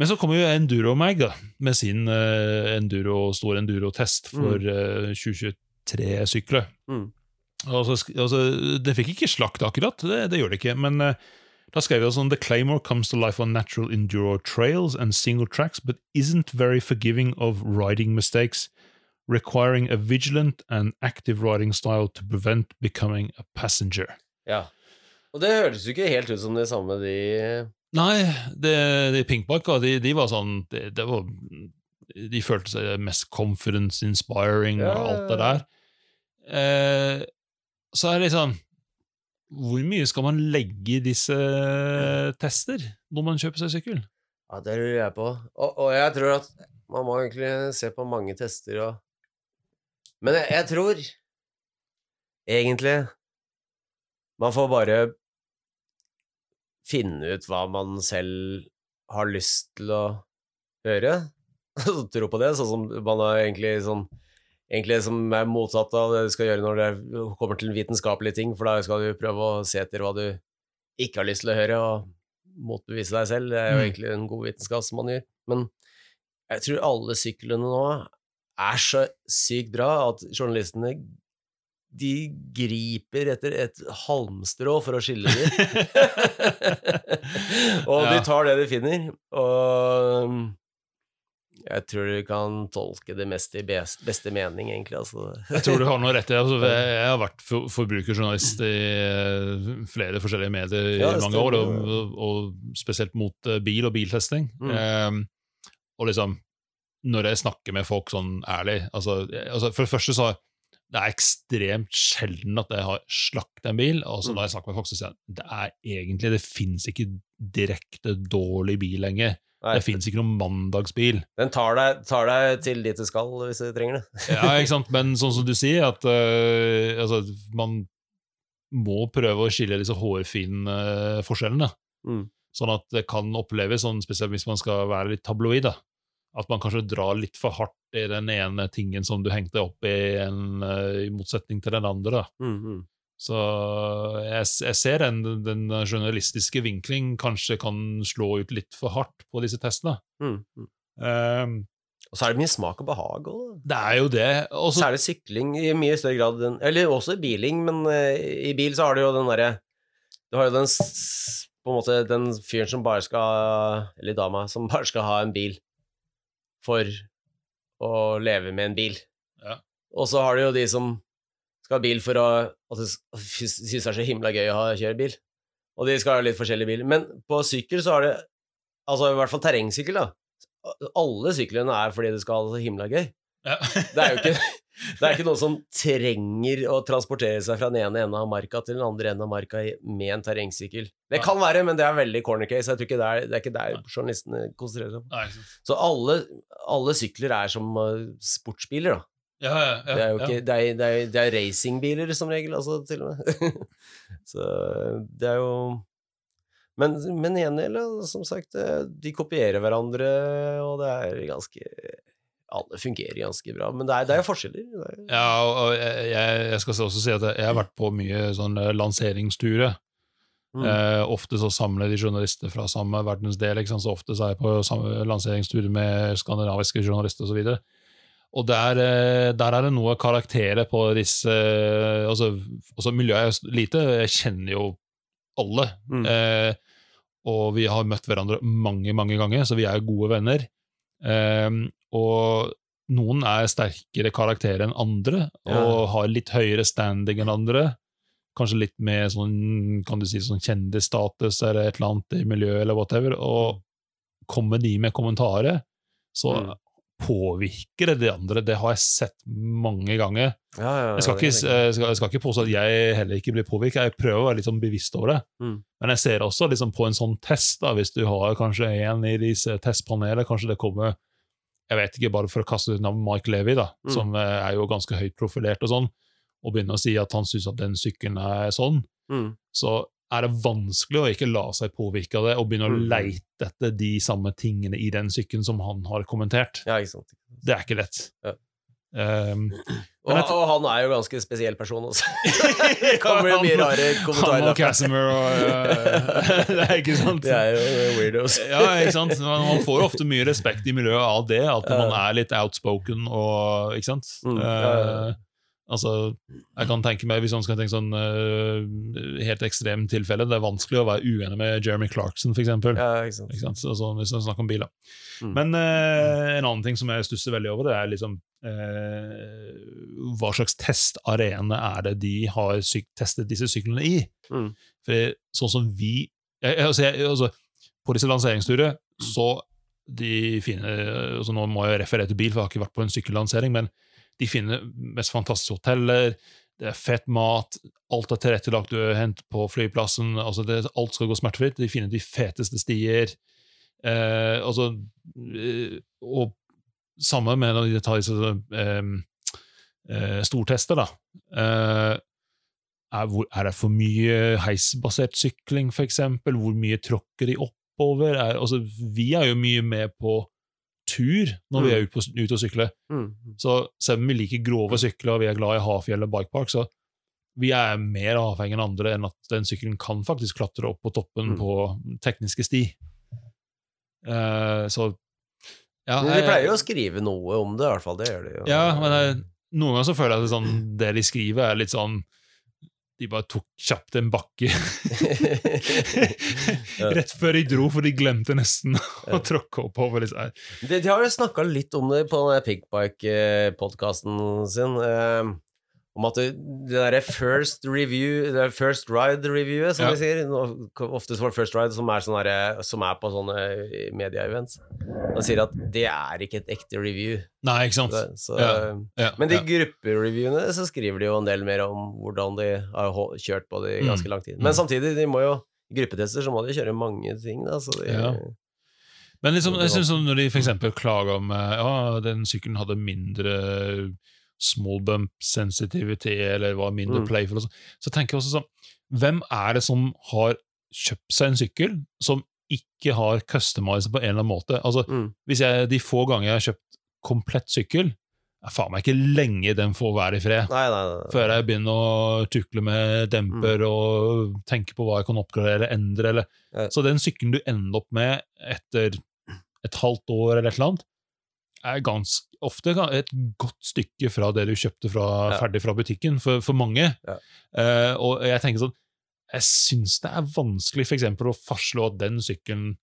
Men så kommer jo Enduro-mag da, med sin uh, enduro, store enduro-test for eh, 2023-sykler. Mm. Altså, det fikk ikke slakt akkurat, det, det gjør det ikke, men uh, da skrev jeg sånn The Claymore comes to life on natural enduro trails and single tracks, but isn't very forgiving of riding mistakes, requiring a vigilant and active riding style to prevent becoming a passenger. Ja. Og det høres jo ikke helt ut som det samme de Nei, det, de pinkbakka, de, de var sånn det, det var, De følte seg mest conference inspiring og alt det der. Eh, så er det litt sånn Hvor mye skal man legge i disse tester når man kjøper seg sykkel? Ja, det lurer jeg på. Og, og jeg tror at man må egentlig se på mange tester og Men jeg, jeg tror egentlig man får bare finne ut hva man selv har lyst til å høre, og tro på det, sånn som man har egentlig sånn Egentlig som er motsatt av det du skal gjøre når det kommer til vitenskapelige ting, for da skal du prøve å se etter hva du ikke har lyst til å høre, og motbevise deg selv. Det er jo Mm. egentlig en god vitenskap som man gjør. Men jeg tror alle syklene nå er så sykt bra at journalistene de griper etter et halmstrå for å skille dem. og de tar det de finner. Og jeg tror du kan tolke det mest i beste mening, egentlig. Altså. Jeg tror du har noe rett i det. Altså, jeg har vært forbrukerjournalist i eh, flere forskjellige medier i Ja, mange år, og, og spesielt mot eh, bil og biltesting. Mm. Eh, og liksom, når jeg snakker med folk sånn ærlig altså, altså For det første så det er ekstremt sjelden at jeg har slakt en bil. Og Mm. da jeg snakker med så jeg det er egentlig Det fins ikke direkte dårlig bil lenger. Nei, Det fins ikke noen mandagsbil. Den tar deg, tar deg til dit du skal, hvis du trenger det. Ja, ikke sant? Men sånn som du sier, at uh, altså, man må prøve å skille disse hårfine eh, forskjellene. Mm. Sånn at det kan oppleves, sånn, spesielt hvis man skal være litt tabloid, da. at man kanskje drar litt for hardt i den ene tingen som du hengte opp i, en, eh, i motsetning til den andre. Mm, mm. Så jeg, jeg ser den, den journalistiske vinkling kanskje kan slå ut litt for hardt på disse testene. Mm. Um, Og så er det mye smak og behag òg. det er jo det. Og så- er det sykling i mye større grad enn Eller også biling, men uh, i bil så har du jo den derre Du har jo den På en måte den fyren som bare skal Eller dama som bare skal ha en bil for å leve med en bil. Ja. Og så har du jo de som skal ha bil for å At de syns det er så himla gøy å ha, kjøre bil. Og de skal ha litt forskjellige biler. Men på sykkel så har det Altså i hvert fall terrengsykkel, da. Alle syklene er fordi det skal ha det så himla gøy. Ja. Det er jo ikke, det er ikke noen som trenger å transportere seg fra den ene enden av marka til den andre enden av marka med en terrengsykkel. Det kan være, men det er veldig corner case. Jeg tror ikke det er, det er ikke der journalistene konsentrerer seg. Så alle, alle sykler er som uh, sportsbiler, da. Ja, ja, ja, Det er jo ikke, det er, det er, det er racingbiler som regel, altså, til og med. Så det er jo Men, men igjen, eller, som sagt, eh, de kopierer hverandre, og det er ganske Alle fungerer ganske bra, men det er, det er jo forskjeller. Er, Ja, og jeg, jeg skal også si at jeg har vært på mye sånne lanseringsturer. Mm. Eh, ofte så samler de journalister fra samme verdensdel. Så ofte så er jeg på samme lanseringstur med skandinaviske journalister osv. Og, og der, eh, der er det noe karakterer på disse eh, altså, altså Miljøet er lite, jeg kjenner jo alle. Mm. Eh, og vi har møtt hverandre mange, mange ganger, så vi er gode venner. Eh, og noen er sterkere karakterer enn andre, Ja. og har litt høyere standing enn andre. Kanskje litt med sånn, kan du si, sånn kjendisstatus eller et eller annet i miljøet, eller whatever. Og kommer de med kommentarer, så Mm. Påvirker det de andre. Det har jeg sett mange ganger. Ja, ja, Jeg skal, ikke, jeg, skal, jeg skal ikke påstå at jeg heller ikke blir påvirket, jeg prøver å være litt sånn bevisst over det. Mm. Men jeg ser også liksom på en sånn test, da, hvis du har kanskje en i disse testpanelene, kanskje det kommer jeg vet ikke, bare for å kaste ut navnet Mike Levy, da, Mm. som eh, er jo ganske høyt profilert og sånn, og begynner å si at han syns at den sykkelen er sånn, Mm. så er det vanskelig å ikke la seg påvirke av det, og begynne å Mm. leite etter de samme tingene i den sykkelen som han har kommentert. Ja, ikke sant. Det er ikke lett. Ja. Um, Og, Men jeg og han er jo ganske spesiell person også. det kommer jo mye rare kommentarer. Han og Casimir og uh, Det er ikke sant? De er jo weirdos. Ja, ikke sant? Men man får ofte mye respekt i miljøet av det, at man er litt outspoken og Ikke sant? Mm, ja, ja, ja. Eh, altså, jeg kan tenke meg, Hvis man skal tenke sånn uh, helt ekstrem tilfelle, det er vanskelig å være uenig med Jeremy Clarkson, eksempel. Ja, ikke sant. Ikke sant? Så, så, hvis man snakker om biler. Mm. Men uh, en annen ting som jeg stusser veldig over, det er liksom uh, Hva slags testarene er det de har testet disse syklene i? Mm. For sånn som vi jeg, altså, jeg, altså, På disse lanseringsturene så de fine altså Nå må jeg referere til bil, for jeg har ikke vært på en sykkellansering, men de finner mest fantastiske hoteller, det er fett mat, alt er tilrettelagt er hentet på flyplassen, altså det, alt skal gå smertefritt, de finner de feteste stier. Eh, altså, eh, og samme med når de tar disse eh, eh, stortester, da. Eh, er, hvor, er det for mye heisbasert sykling, for eksempel? Hvor mye tråkker de oppover? Er, altså, vi er jo mye med på tur når vi Mm. er ute, på, ute og sykler. Mm. Så selv om vi liker grove sykler og vi er glad i Hafjell og bikepark, så vi er mer avhengig enn andre enn at den sykkelen kan faktisk klatre opp på toppen Mm. på tekniske sti. Uh, så ja, Men de pleier jo å skrive noe om det, i hvert fall. Det gjør de jo. ja, men jeg, noen ganger så føler jeg at det, sånn, det de skriver, er litt sånn De bare tok kjapt en bakke rett før de dro, for de glemte nesten å tråkke oppover. Liksom. De, de har jo snakka litt om det på den Pigbike-podkasten sin. Eh, om at det, det derre first review Det first ride-reviewet, som Ja. de sier. Ofte det first ride som er, sånne, som er på sånne media-events. De sier at det er ikke et ekte review. Nei, ikke sant? Så, så, Ja. Ja, Men de gruppereviewene så skriver de jo en del mer om hvordan de har kjørt på det i ganske lang tid. Men Mm. samtidig, de må jo gruppetester så må de kjøre mange ting, da. Så de. Men liksom, jeg synes når de for eksempel klager om eh, ja, den sykkelen hadde mindre small bump sensitivity, eller var mindre Mm. playful, sånn, så tenker jeg også sånn Hvem er det som har kjøpt seg en sykkel som ikke har customized på en eller annen måte? Altså, Mm. hvis jeg, De få ganger jeg har kjøpt komplett sykkel, er faen meg ikke lenge den får være i fred. Nei, nei, nei. Før jeg begynner å tukle med demper Mm. og tenke på hva jeg kan oppgradere eller endre. Eller. Ja. Så den sykkelen du ender opp med etter et halvt år eller et eller annet, er ganske ofte et godt stykke fra det du kjøpte fra, Ja. ferdig fra butikken, for, for mange. Ja. Uh, og jeg tenker sånn Jeg syns det er vanskelig for eksempel å fastslå at den sykkelen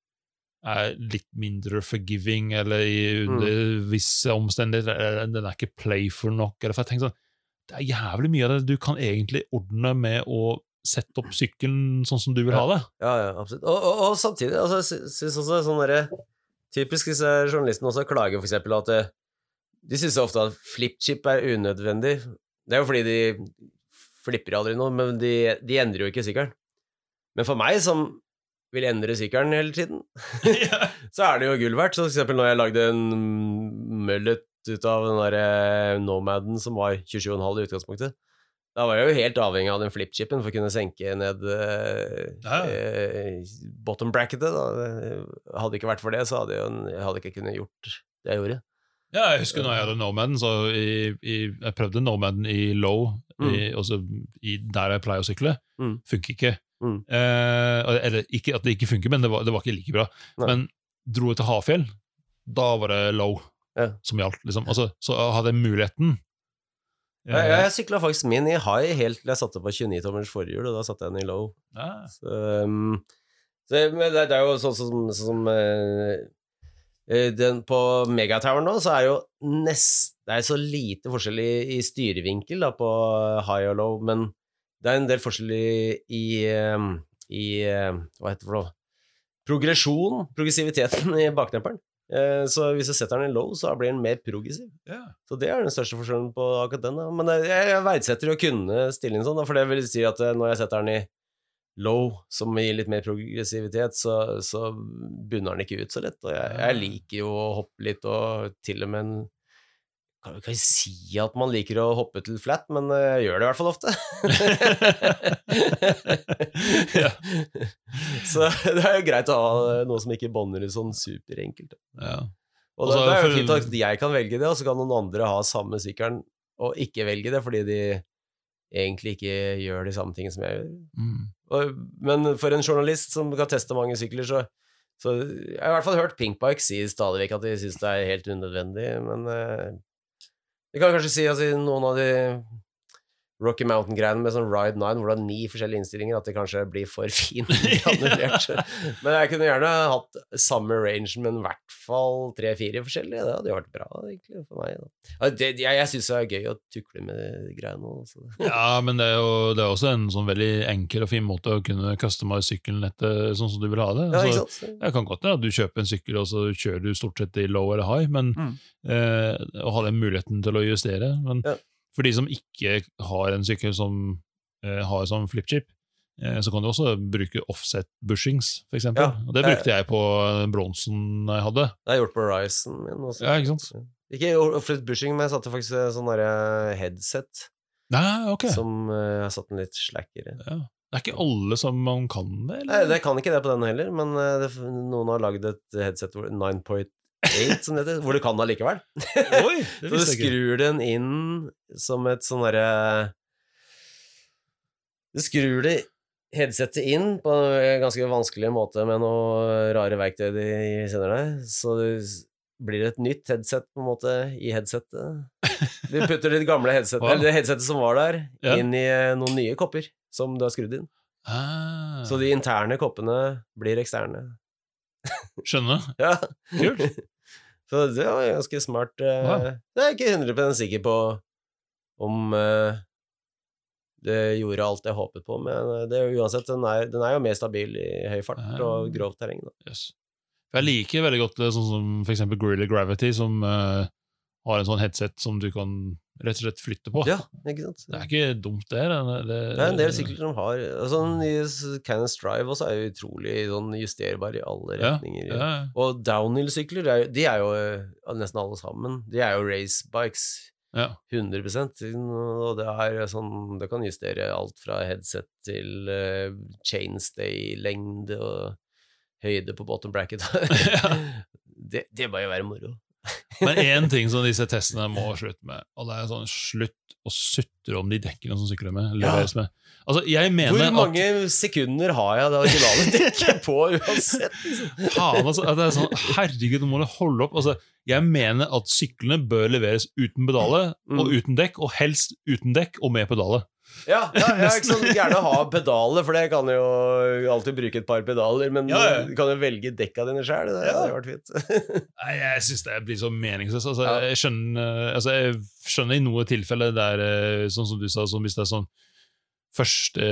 er litt mindre forgiving, eller i Mm. visse omstendigheter eller den er ikke playful nok. Eller for jeg tenker sånn, Det er jævlig mye av det du kan egentlig ordne med å sette opp sykkelen sånn som du vil Ja. ha det. Ja, ja, absolutt. Og, og, og samtidig, altså, jeg sy- syns også sånn derre Typisk disse journalistene også klager for eksempel at det, de syns ofte at flipchip er unødvendig. Det er jo fordi de flipper aldri noe, men de, de endrer jo ikke sykkelen. Men for meg, som vil endre sykkelen hele tiden, så er det jo gull verdt. Så for eksempel når jeg lagde en mullet ut av den derre Nomaden som var 27,5 i utgangspunktet, da var jeg jo helt avhengig av den flipchipen for å kunne senke ned eh, Ja. eh, bottom bracketet. Da. Hadde det ikke vært for det, så hadde jeg, jo- jeg hadde ikke kunnet gjort det jeg gjorde. Ja, jeg husker når jeg hadde Nomaden, så i, i, jeg prøvde Nomaden i low, i, også i, der jeg pleier å sykle. Mm. Funker ikke. Mm. Eh, eller ikke at det ikke funker, men det var, det var ikke like bra. Nei. Men dro jeg til Hafjell, da var det low Ja. som gjaldt. Liksom. Altså, så hadde jeg muligheten. Ja, Jeg, jeg sykla faktisk min i high helt til jeg satte på 29-tommers forhjul, og da satte jeg den i low. ja. Så, um, så, det, det er jo sånn som, sånn eh, eh, den, På Megatower nå, så er jo nest, Det er så lite forskjell i, i styrevinkel da, på high og low, men det er en del forskjell i, i, eh, i eh, Hva heter det for noe? Progresjon, progressiviteten i baknemperen. Eh, Så hvis jeg setter den i low, så blir den mer progressiv. Yeah. Så det er den største forskjellen på akkurat den. Da. Men jeg, jeg verdsetter å kunne stille inn sånn, da, for det vil si at eh, når jeg setter den i low, som gir litt mer progressivitet, så, så bunner den ikke ut så lett. Og jeg, jeg liker jo å hoppe litt, og til og med en kan jo ikke si at man liker å hoppe til flat, men eh, jeg gjør det i hvert fall ofte. Ja. Så det er jo greit å ha noe som ikke bånder ut sånn superenkelt. Ja. Og det, det er jo fint at jeg kan velge det, og så kan noen andre ha samme sykkelen og ikke velge det, fordi de egentlig ikke gjør de samme tingene som jeg gjør. Mm. Men for en journalist som kan teste mange sykler, så, så Jeg har i hvert fall hørt Pinkbike si stadig vekk at de syns det er helt unødvendig, men eh, Vi kan kanskje si at i noen av de Rocky Mountain-greiene med sånn Ride 9, hvor det er ni forskjellige innstillinger, at det kanskje blir for fint annullert. men jeg kunne gjerne hatt samme range, men i hvert fall tre-fire forskjellige. Det hadde jo vært bra, egentlig, for meg. Da. Det, jeg jeg syns det er gøy å tukle med de greiene. Også. Ja, men det er jo det er også en sånn veldig enkel og fin måte å kunne customize sykkelen etter sånn som du vil ha det. Ja, Altså, ikke sant? det kan godt være at du kjøper en sykkel, og så kjører du stort sett i low eller high, men Mm. eh, å ha den muligheten til å justere. Men Ja. For de som ikke har en sykkel som eh, har sånn flipchip, eh, så kan du også bruke offset bushings, eksempel. Ja. Og det brukte jeg på Bronsen jeg hadde. Det har jeg gjort på Ryzen min også. Ja, ikke sant? Ikke offset bushing, men jeg satte faktisk en sånn derre headset Nei, ok. som uh, har satt den litt slackere. Ja. Det er ikke alle som man kan det, Nei, eller? det kan ikke det på den heller, men eh, det, noen har lagd et headset hvor 9.8, som det heter, hvor du kan allikevel. Oi, det Så du ikke. skrur den inn som et sånn derre Du skrur det headsetet inn på en ganske vanskelig måte med noen rare verktøy de sender deg, så det blir det et nytt headset på en måte i headsetet. Du putter det gamle headsetet, Wow. eller det headsetet som var der, Ja. inn i eh, noen nye kopper som du har skrudd inn. Ah, Så de interne koppene blir eksterne. Skjønner. Ja. Kult. Så det var ganske smart. Ja. Jeg er ikke 100 sikker på om eh, det gjorde alt jeg håpet på, men det er jo uansett, den er, den er jo mer stabil i høy fart og grovt terreng. Yes. Jeg liker veldig godt sånn som for eksempel Gorilla Gravity, som uh, har en sånn headset som du kan rett og slett flytte på. Ja, ikke sant? Det er ikke dumt, det. Det, det, Det er en del sykler som har sånn, Den Drive også er jo utrolig sånn justerbar i alle retninger. ja. Og downhill-sykler, er de er jo eh, nesten alle sammen De er jo racebikes. ja. 100% Og det er sånn Det kan justere alt fra headset til uh, chainstay-lengde og høyde på bottom bracket. det, det bør jo være moro. Men én ting som disse testene må slutte med, og det er sånn slutt å sutre om de dekkene som sykler med. leveres med. Altså, jeg mener Hvor at mange sekunder har jeg det originale dekket på uansett? Liksom? faen, altså, at det er sånn, Herregud, nå må det holde opp. Altså, jeg mener at syklene bør leveres uten pedaler Mm. og uten dekk, og helst uten dekk og med pedaler. Ja, ja, ja ikke sånn gjerne ha pedaler, for det kan jo alltid bruke et par pedaler. Men Ja, ja. du kan jo velge dekka dine sjøl. Det Ja. hadde vært fint. Nei, Jeg syns det blir så meningsløst. Altså, Ja. jeg, skjønner, altså, jeg skjønner i noen tilfeller der, eh, sånn som du sa, sånn, hvis det er sånn første,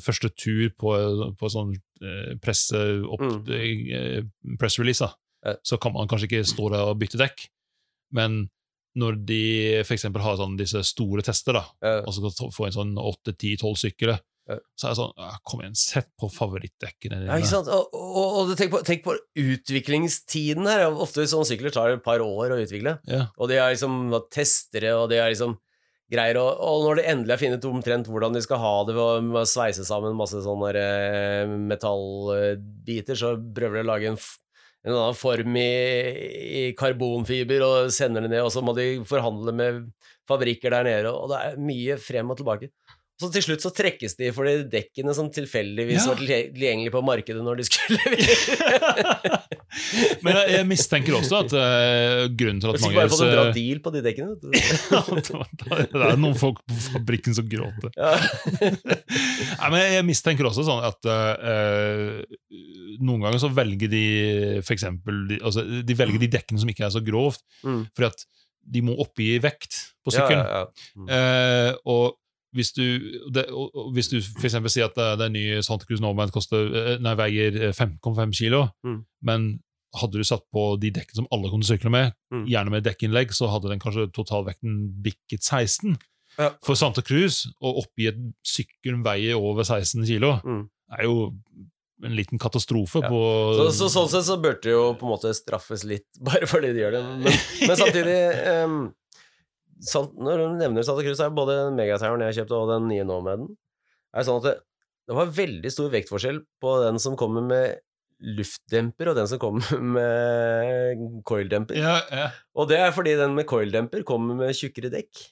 første tur på, på sånn eh, presse opp Mm. eh, press release, da, så kan man kanskje ikke stå der og bytte dekk. Men når de eksempel har sånn disse store tester, da, Ja. og så få en sånn 8-10-12 sykler, Ja. så er det sånn Kom igjen, sett på favorittdekkene Ja, ikke sant? Og, og, og tenk, på, tenk på utviklingstiden her. Ofte sånne sykler tar et par år å utvikle. Ja. Og de er liksom testere, og de er liksom greier. Og, og når de endelig har funnet omtrent hvordan de skal ha det ved å, sveise sammen masse sånne eh, metallbiter, så prøver de å lage en, en annen form i, i karbonfiber og sender det ned, og så må de forhandle med fabrikker der nede, og det er mye frem og tilbake. Så til slutt så trekkes de for de dekkene som tilfeldigvis Ja. var tilgjengelige på markedet når de skulle. Men jeg, jeg mistenker også at uh, grunnen til at mange bare fått en bra eh, deal på de dekkene. det er noen folk på fabrikken som gråter. Ja. Nei, men jeg mistenker også sånn at uh, noen ganger så velger de for eksempel de, altså, de velger de dekkene som ikke er så grovt, Mm. fordi at de må oppgi vekt på Ja, sykkelen. ja, ja. Mm. Eh, og hvis du, det, hvis du for eksempel sier at det, det nye Santa Cruz Nomad eh, veier eh, 5,5 kilo, Mm. men hadde du satt på de dekkene som alle kunne sykle med, Mm. gjerne med dekkinnlegg, så hadde den kanskje totalvekten bikket 16. Ja. For Santa Cruz, å oppgi et sykkel veier over 16 kilo, Mm. er jo en liten katastrofe Ja. på Så, så sånn sett så burde det jo på en måte straffes litt, bare fordi de gjør det. Men, men samtidig um, sant, Når du nevner Santa Cruz, er både den Megatoweren jeg kjøpte, og den nye Nomaden er sånn at det, det var veldig stor vektforskjell på den som kommer med luftdemper, og den som kommer med coildemper. ja, ja. Og det er fordi den med coildemper kommer med tjukkere dekk.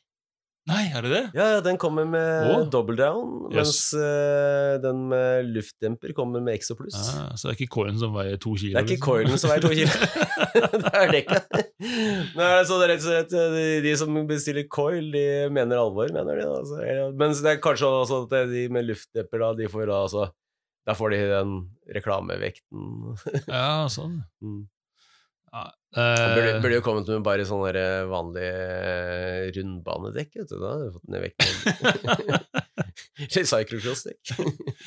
Nei, er det det? Ja, ja, den kommer med oh. double down, Yes. mens eh, den med luftdemper kommer med Exo pluss. Ah, så det er ikke coilen som veier to kilo? Det er ikke liksom? coilen som veier to kilo. det er dekket. Nå er det så rett og slett de, de som bestiller coil, de mener alvor, mener de. Altså. Men Mens det er kanskje også at de med luftdemper, da, de får da altså Da får de den reklamevekten. Ja, sånn. Mm. Ja, eh, Burde, burde jo kommet med bare sånne vanlige eh, rundbanedekk, vet du. Da hadde du fått ned vekten. Eller cyclocross-dekk.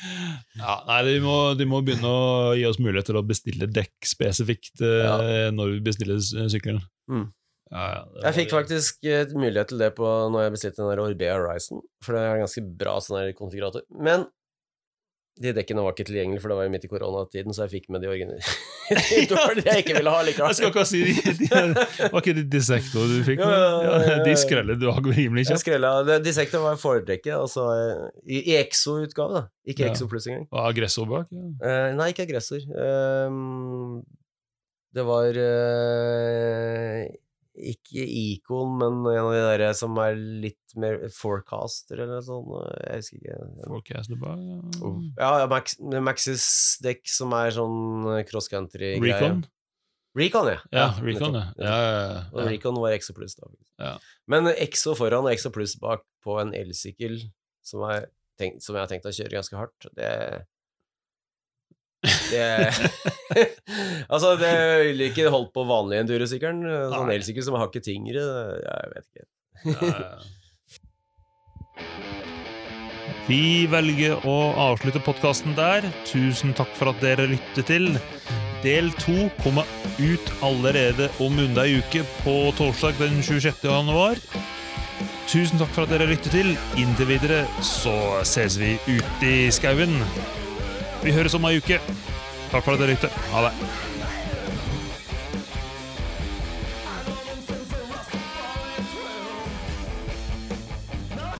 ja, nei, de må, de må begynne å gi oss mulighet til å bestille dekk spesifikt ja. når vi bestiller sykkelen. Mm. Ja, ja, Jeg fikk faktisk eh, mulighet til det på når jeg bestilte den der Orbea Horizon, for det er en ganske bra sånn konfigurator. Men de dekkene var ikke tilgjengelige, for det var jo midt i koronatiden, så jeg fikk med de originale. jeg ikke ville ha likevel. Jeg skal ikke si de, de, Var ikke det Dissecto du fikk? Med? ja, ja, ja, ja. de skrellet du har rimelig kjapt. skrella det- var fordrekket, altså i i Exo-utgave, da. Ikke. Exo pluss engang. Og aggressor bak? Eh, nei, ikke aggressor. Ehm, det var eh, ikke Icon, men en av de der som er litt mer forecaster eller noe sånt. Jeg husker ikke. Forecaster bare Ja. Ja, ja Max, Maxis dekk som er sånn cross country-greie. Recon? Recon, ja. Ja, Recon, ja. nettopp, ja, ja, Og. Recon var Exo pluss, da. Ja. Men Exo foran og Exo pluss bak på en elsykkel som, som jeg har tenkt å kjøre ganske hardt, det det Altså, det ville ikke holdt på vanlig endurosykkelen. Sånn elsykkel som har hakket tyngre, jeg vet ikke. Vi velger å avslutte podkasten der. Tusen takk for at dere lytter til. Del to kommer ut allerede om under ei uke, på torsdag den 26. januar. tusen takk for at dere lytter til. Inntil videre så ses vi ute i skauen. Vi høres om ei uke. Takk for at dere lytter. Ha det.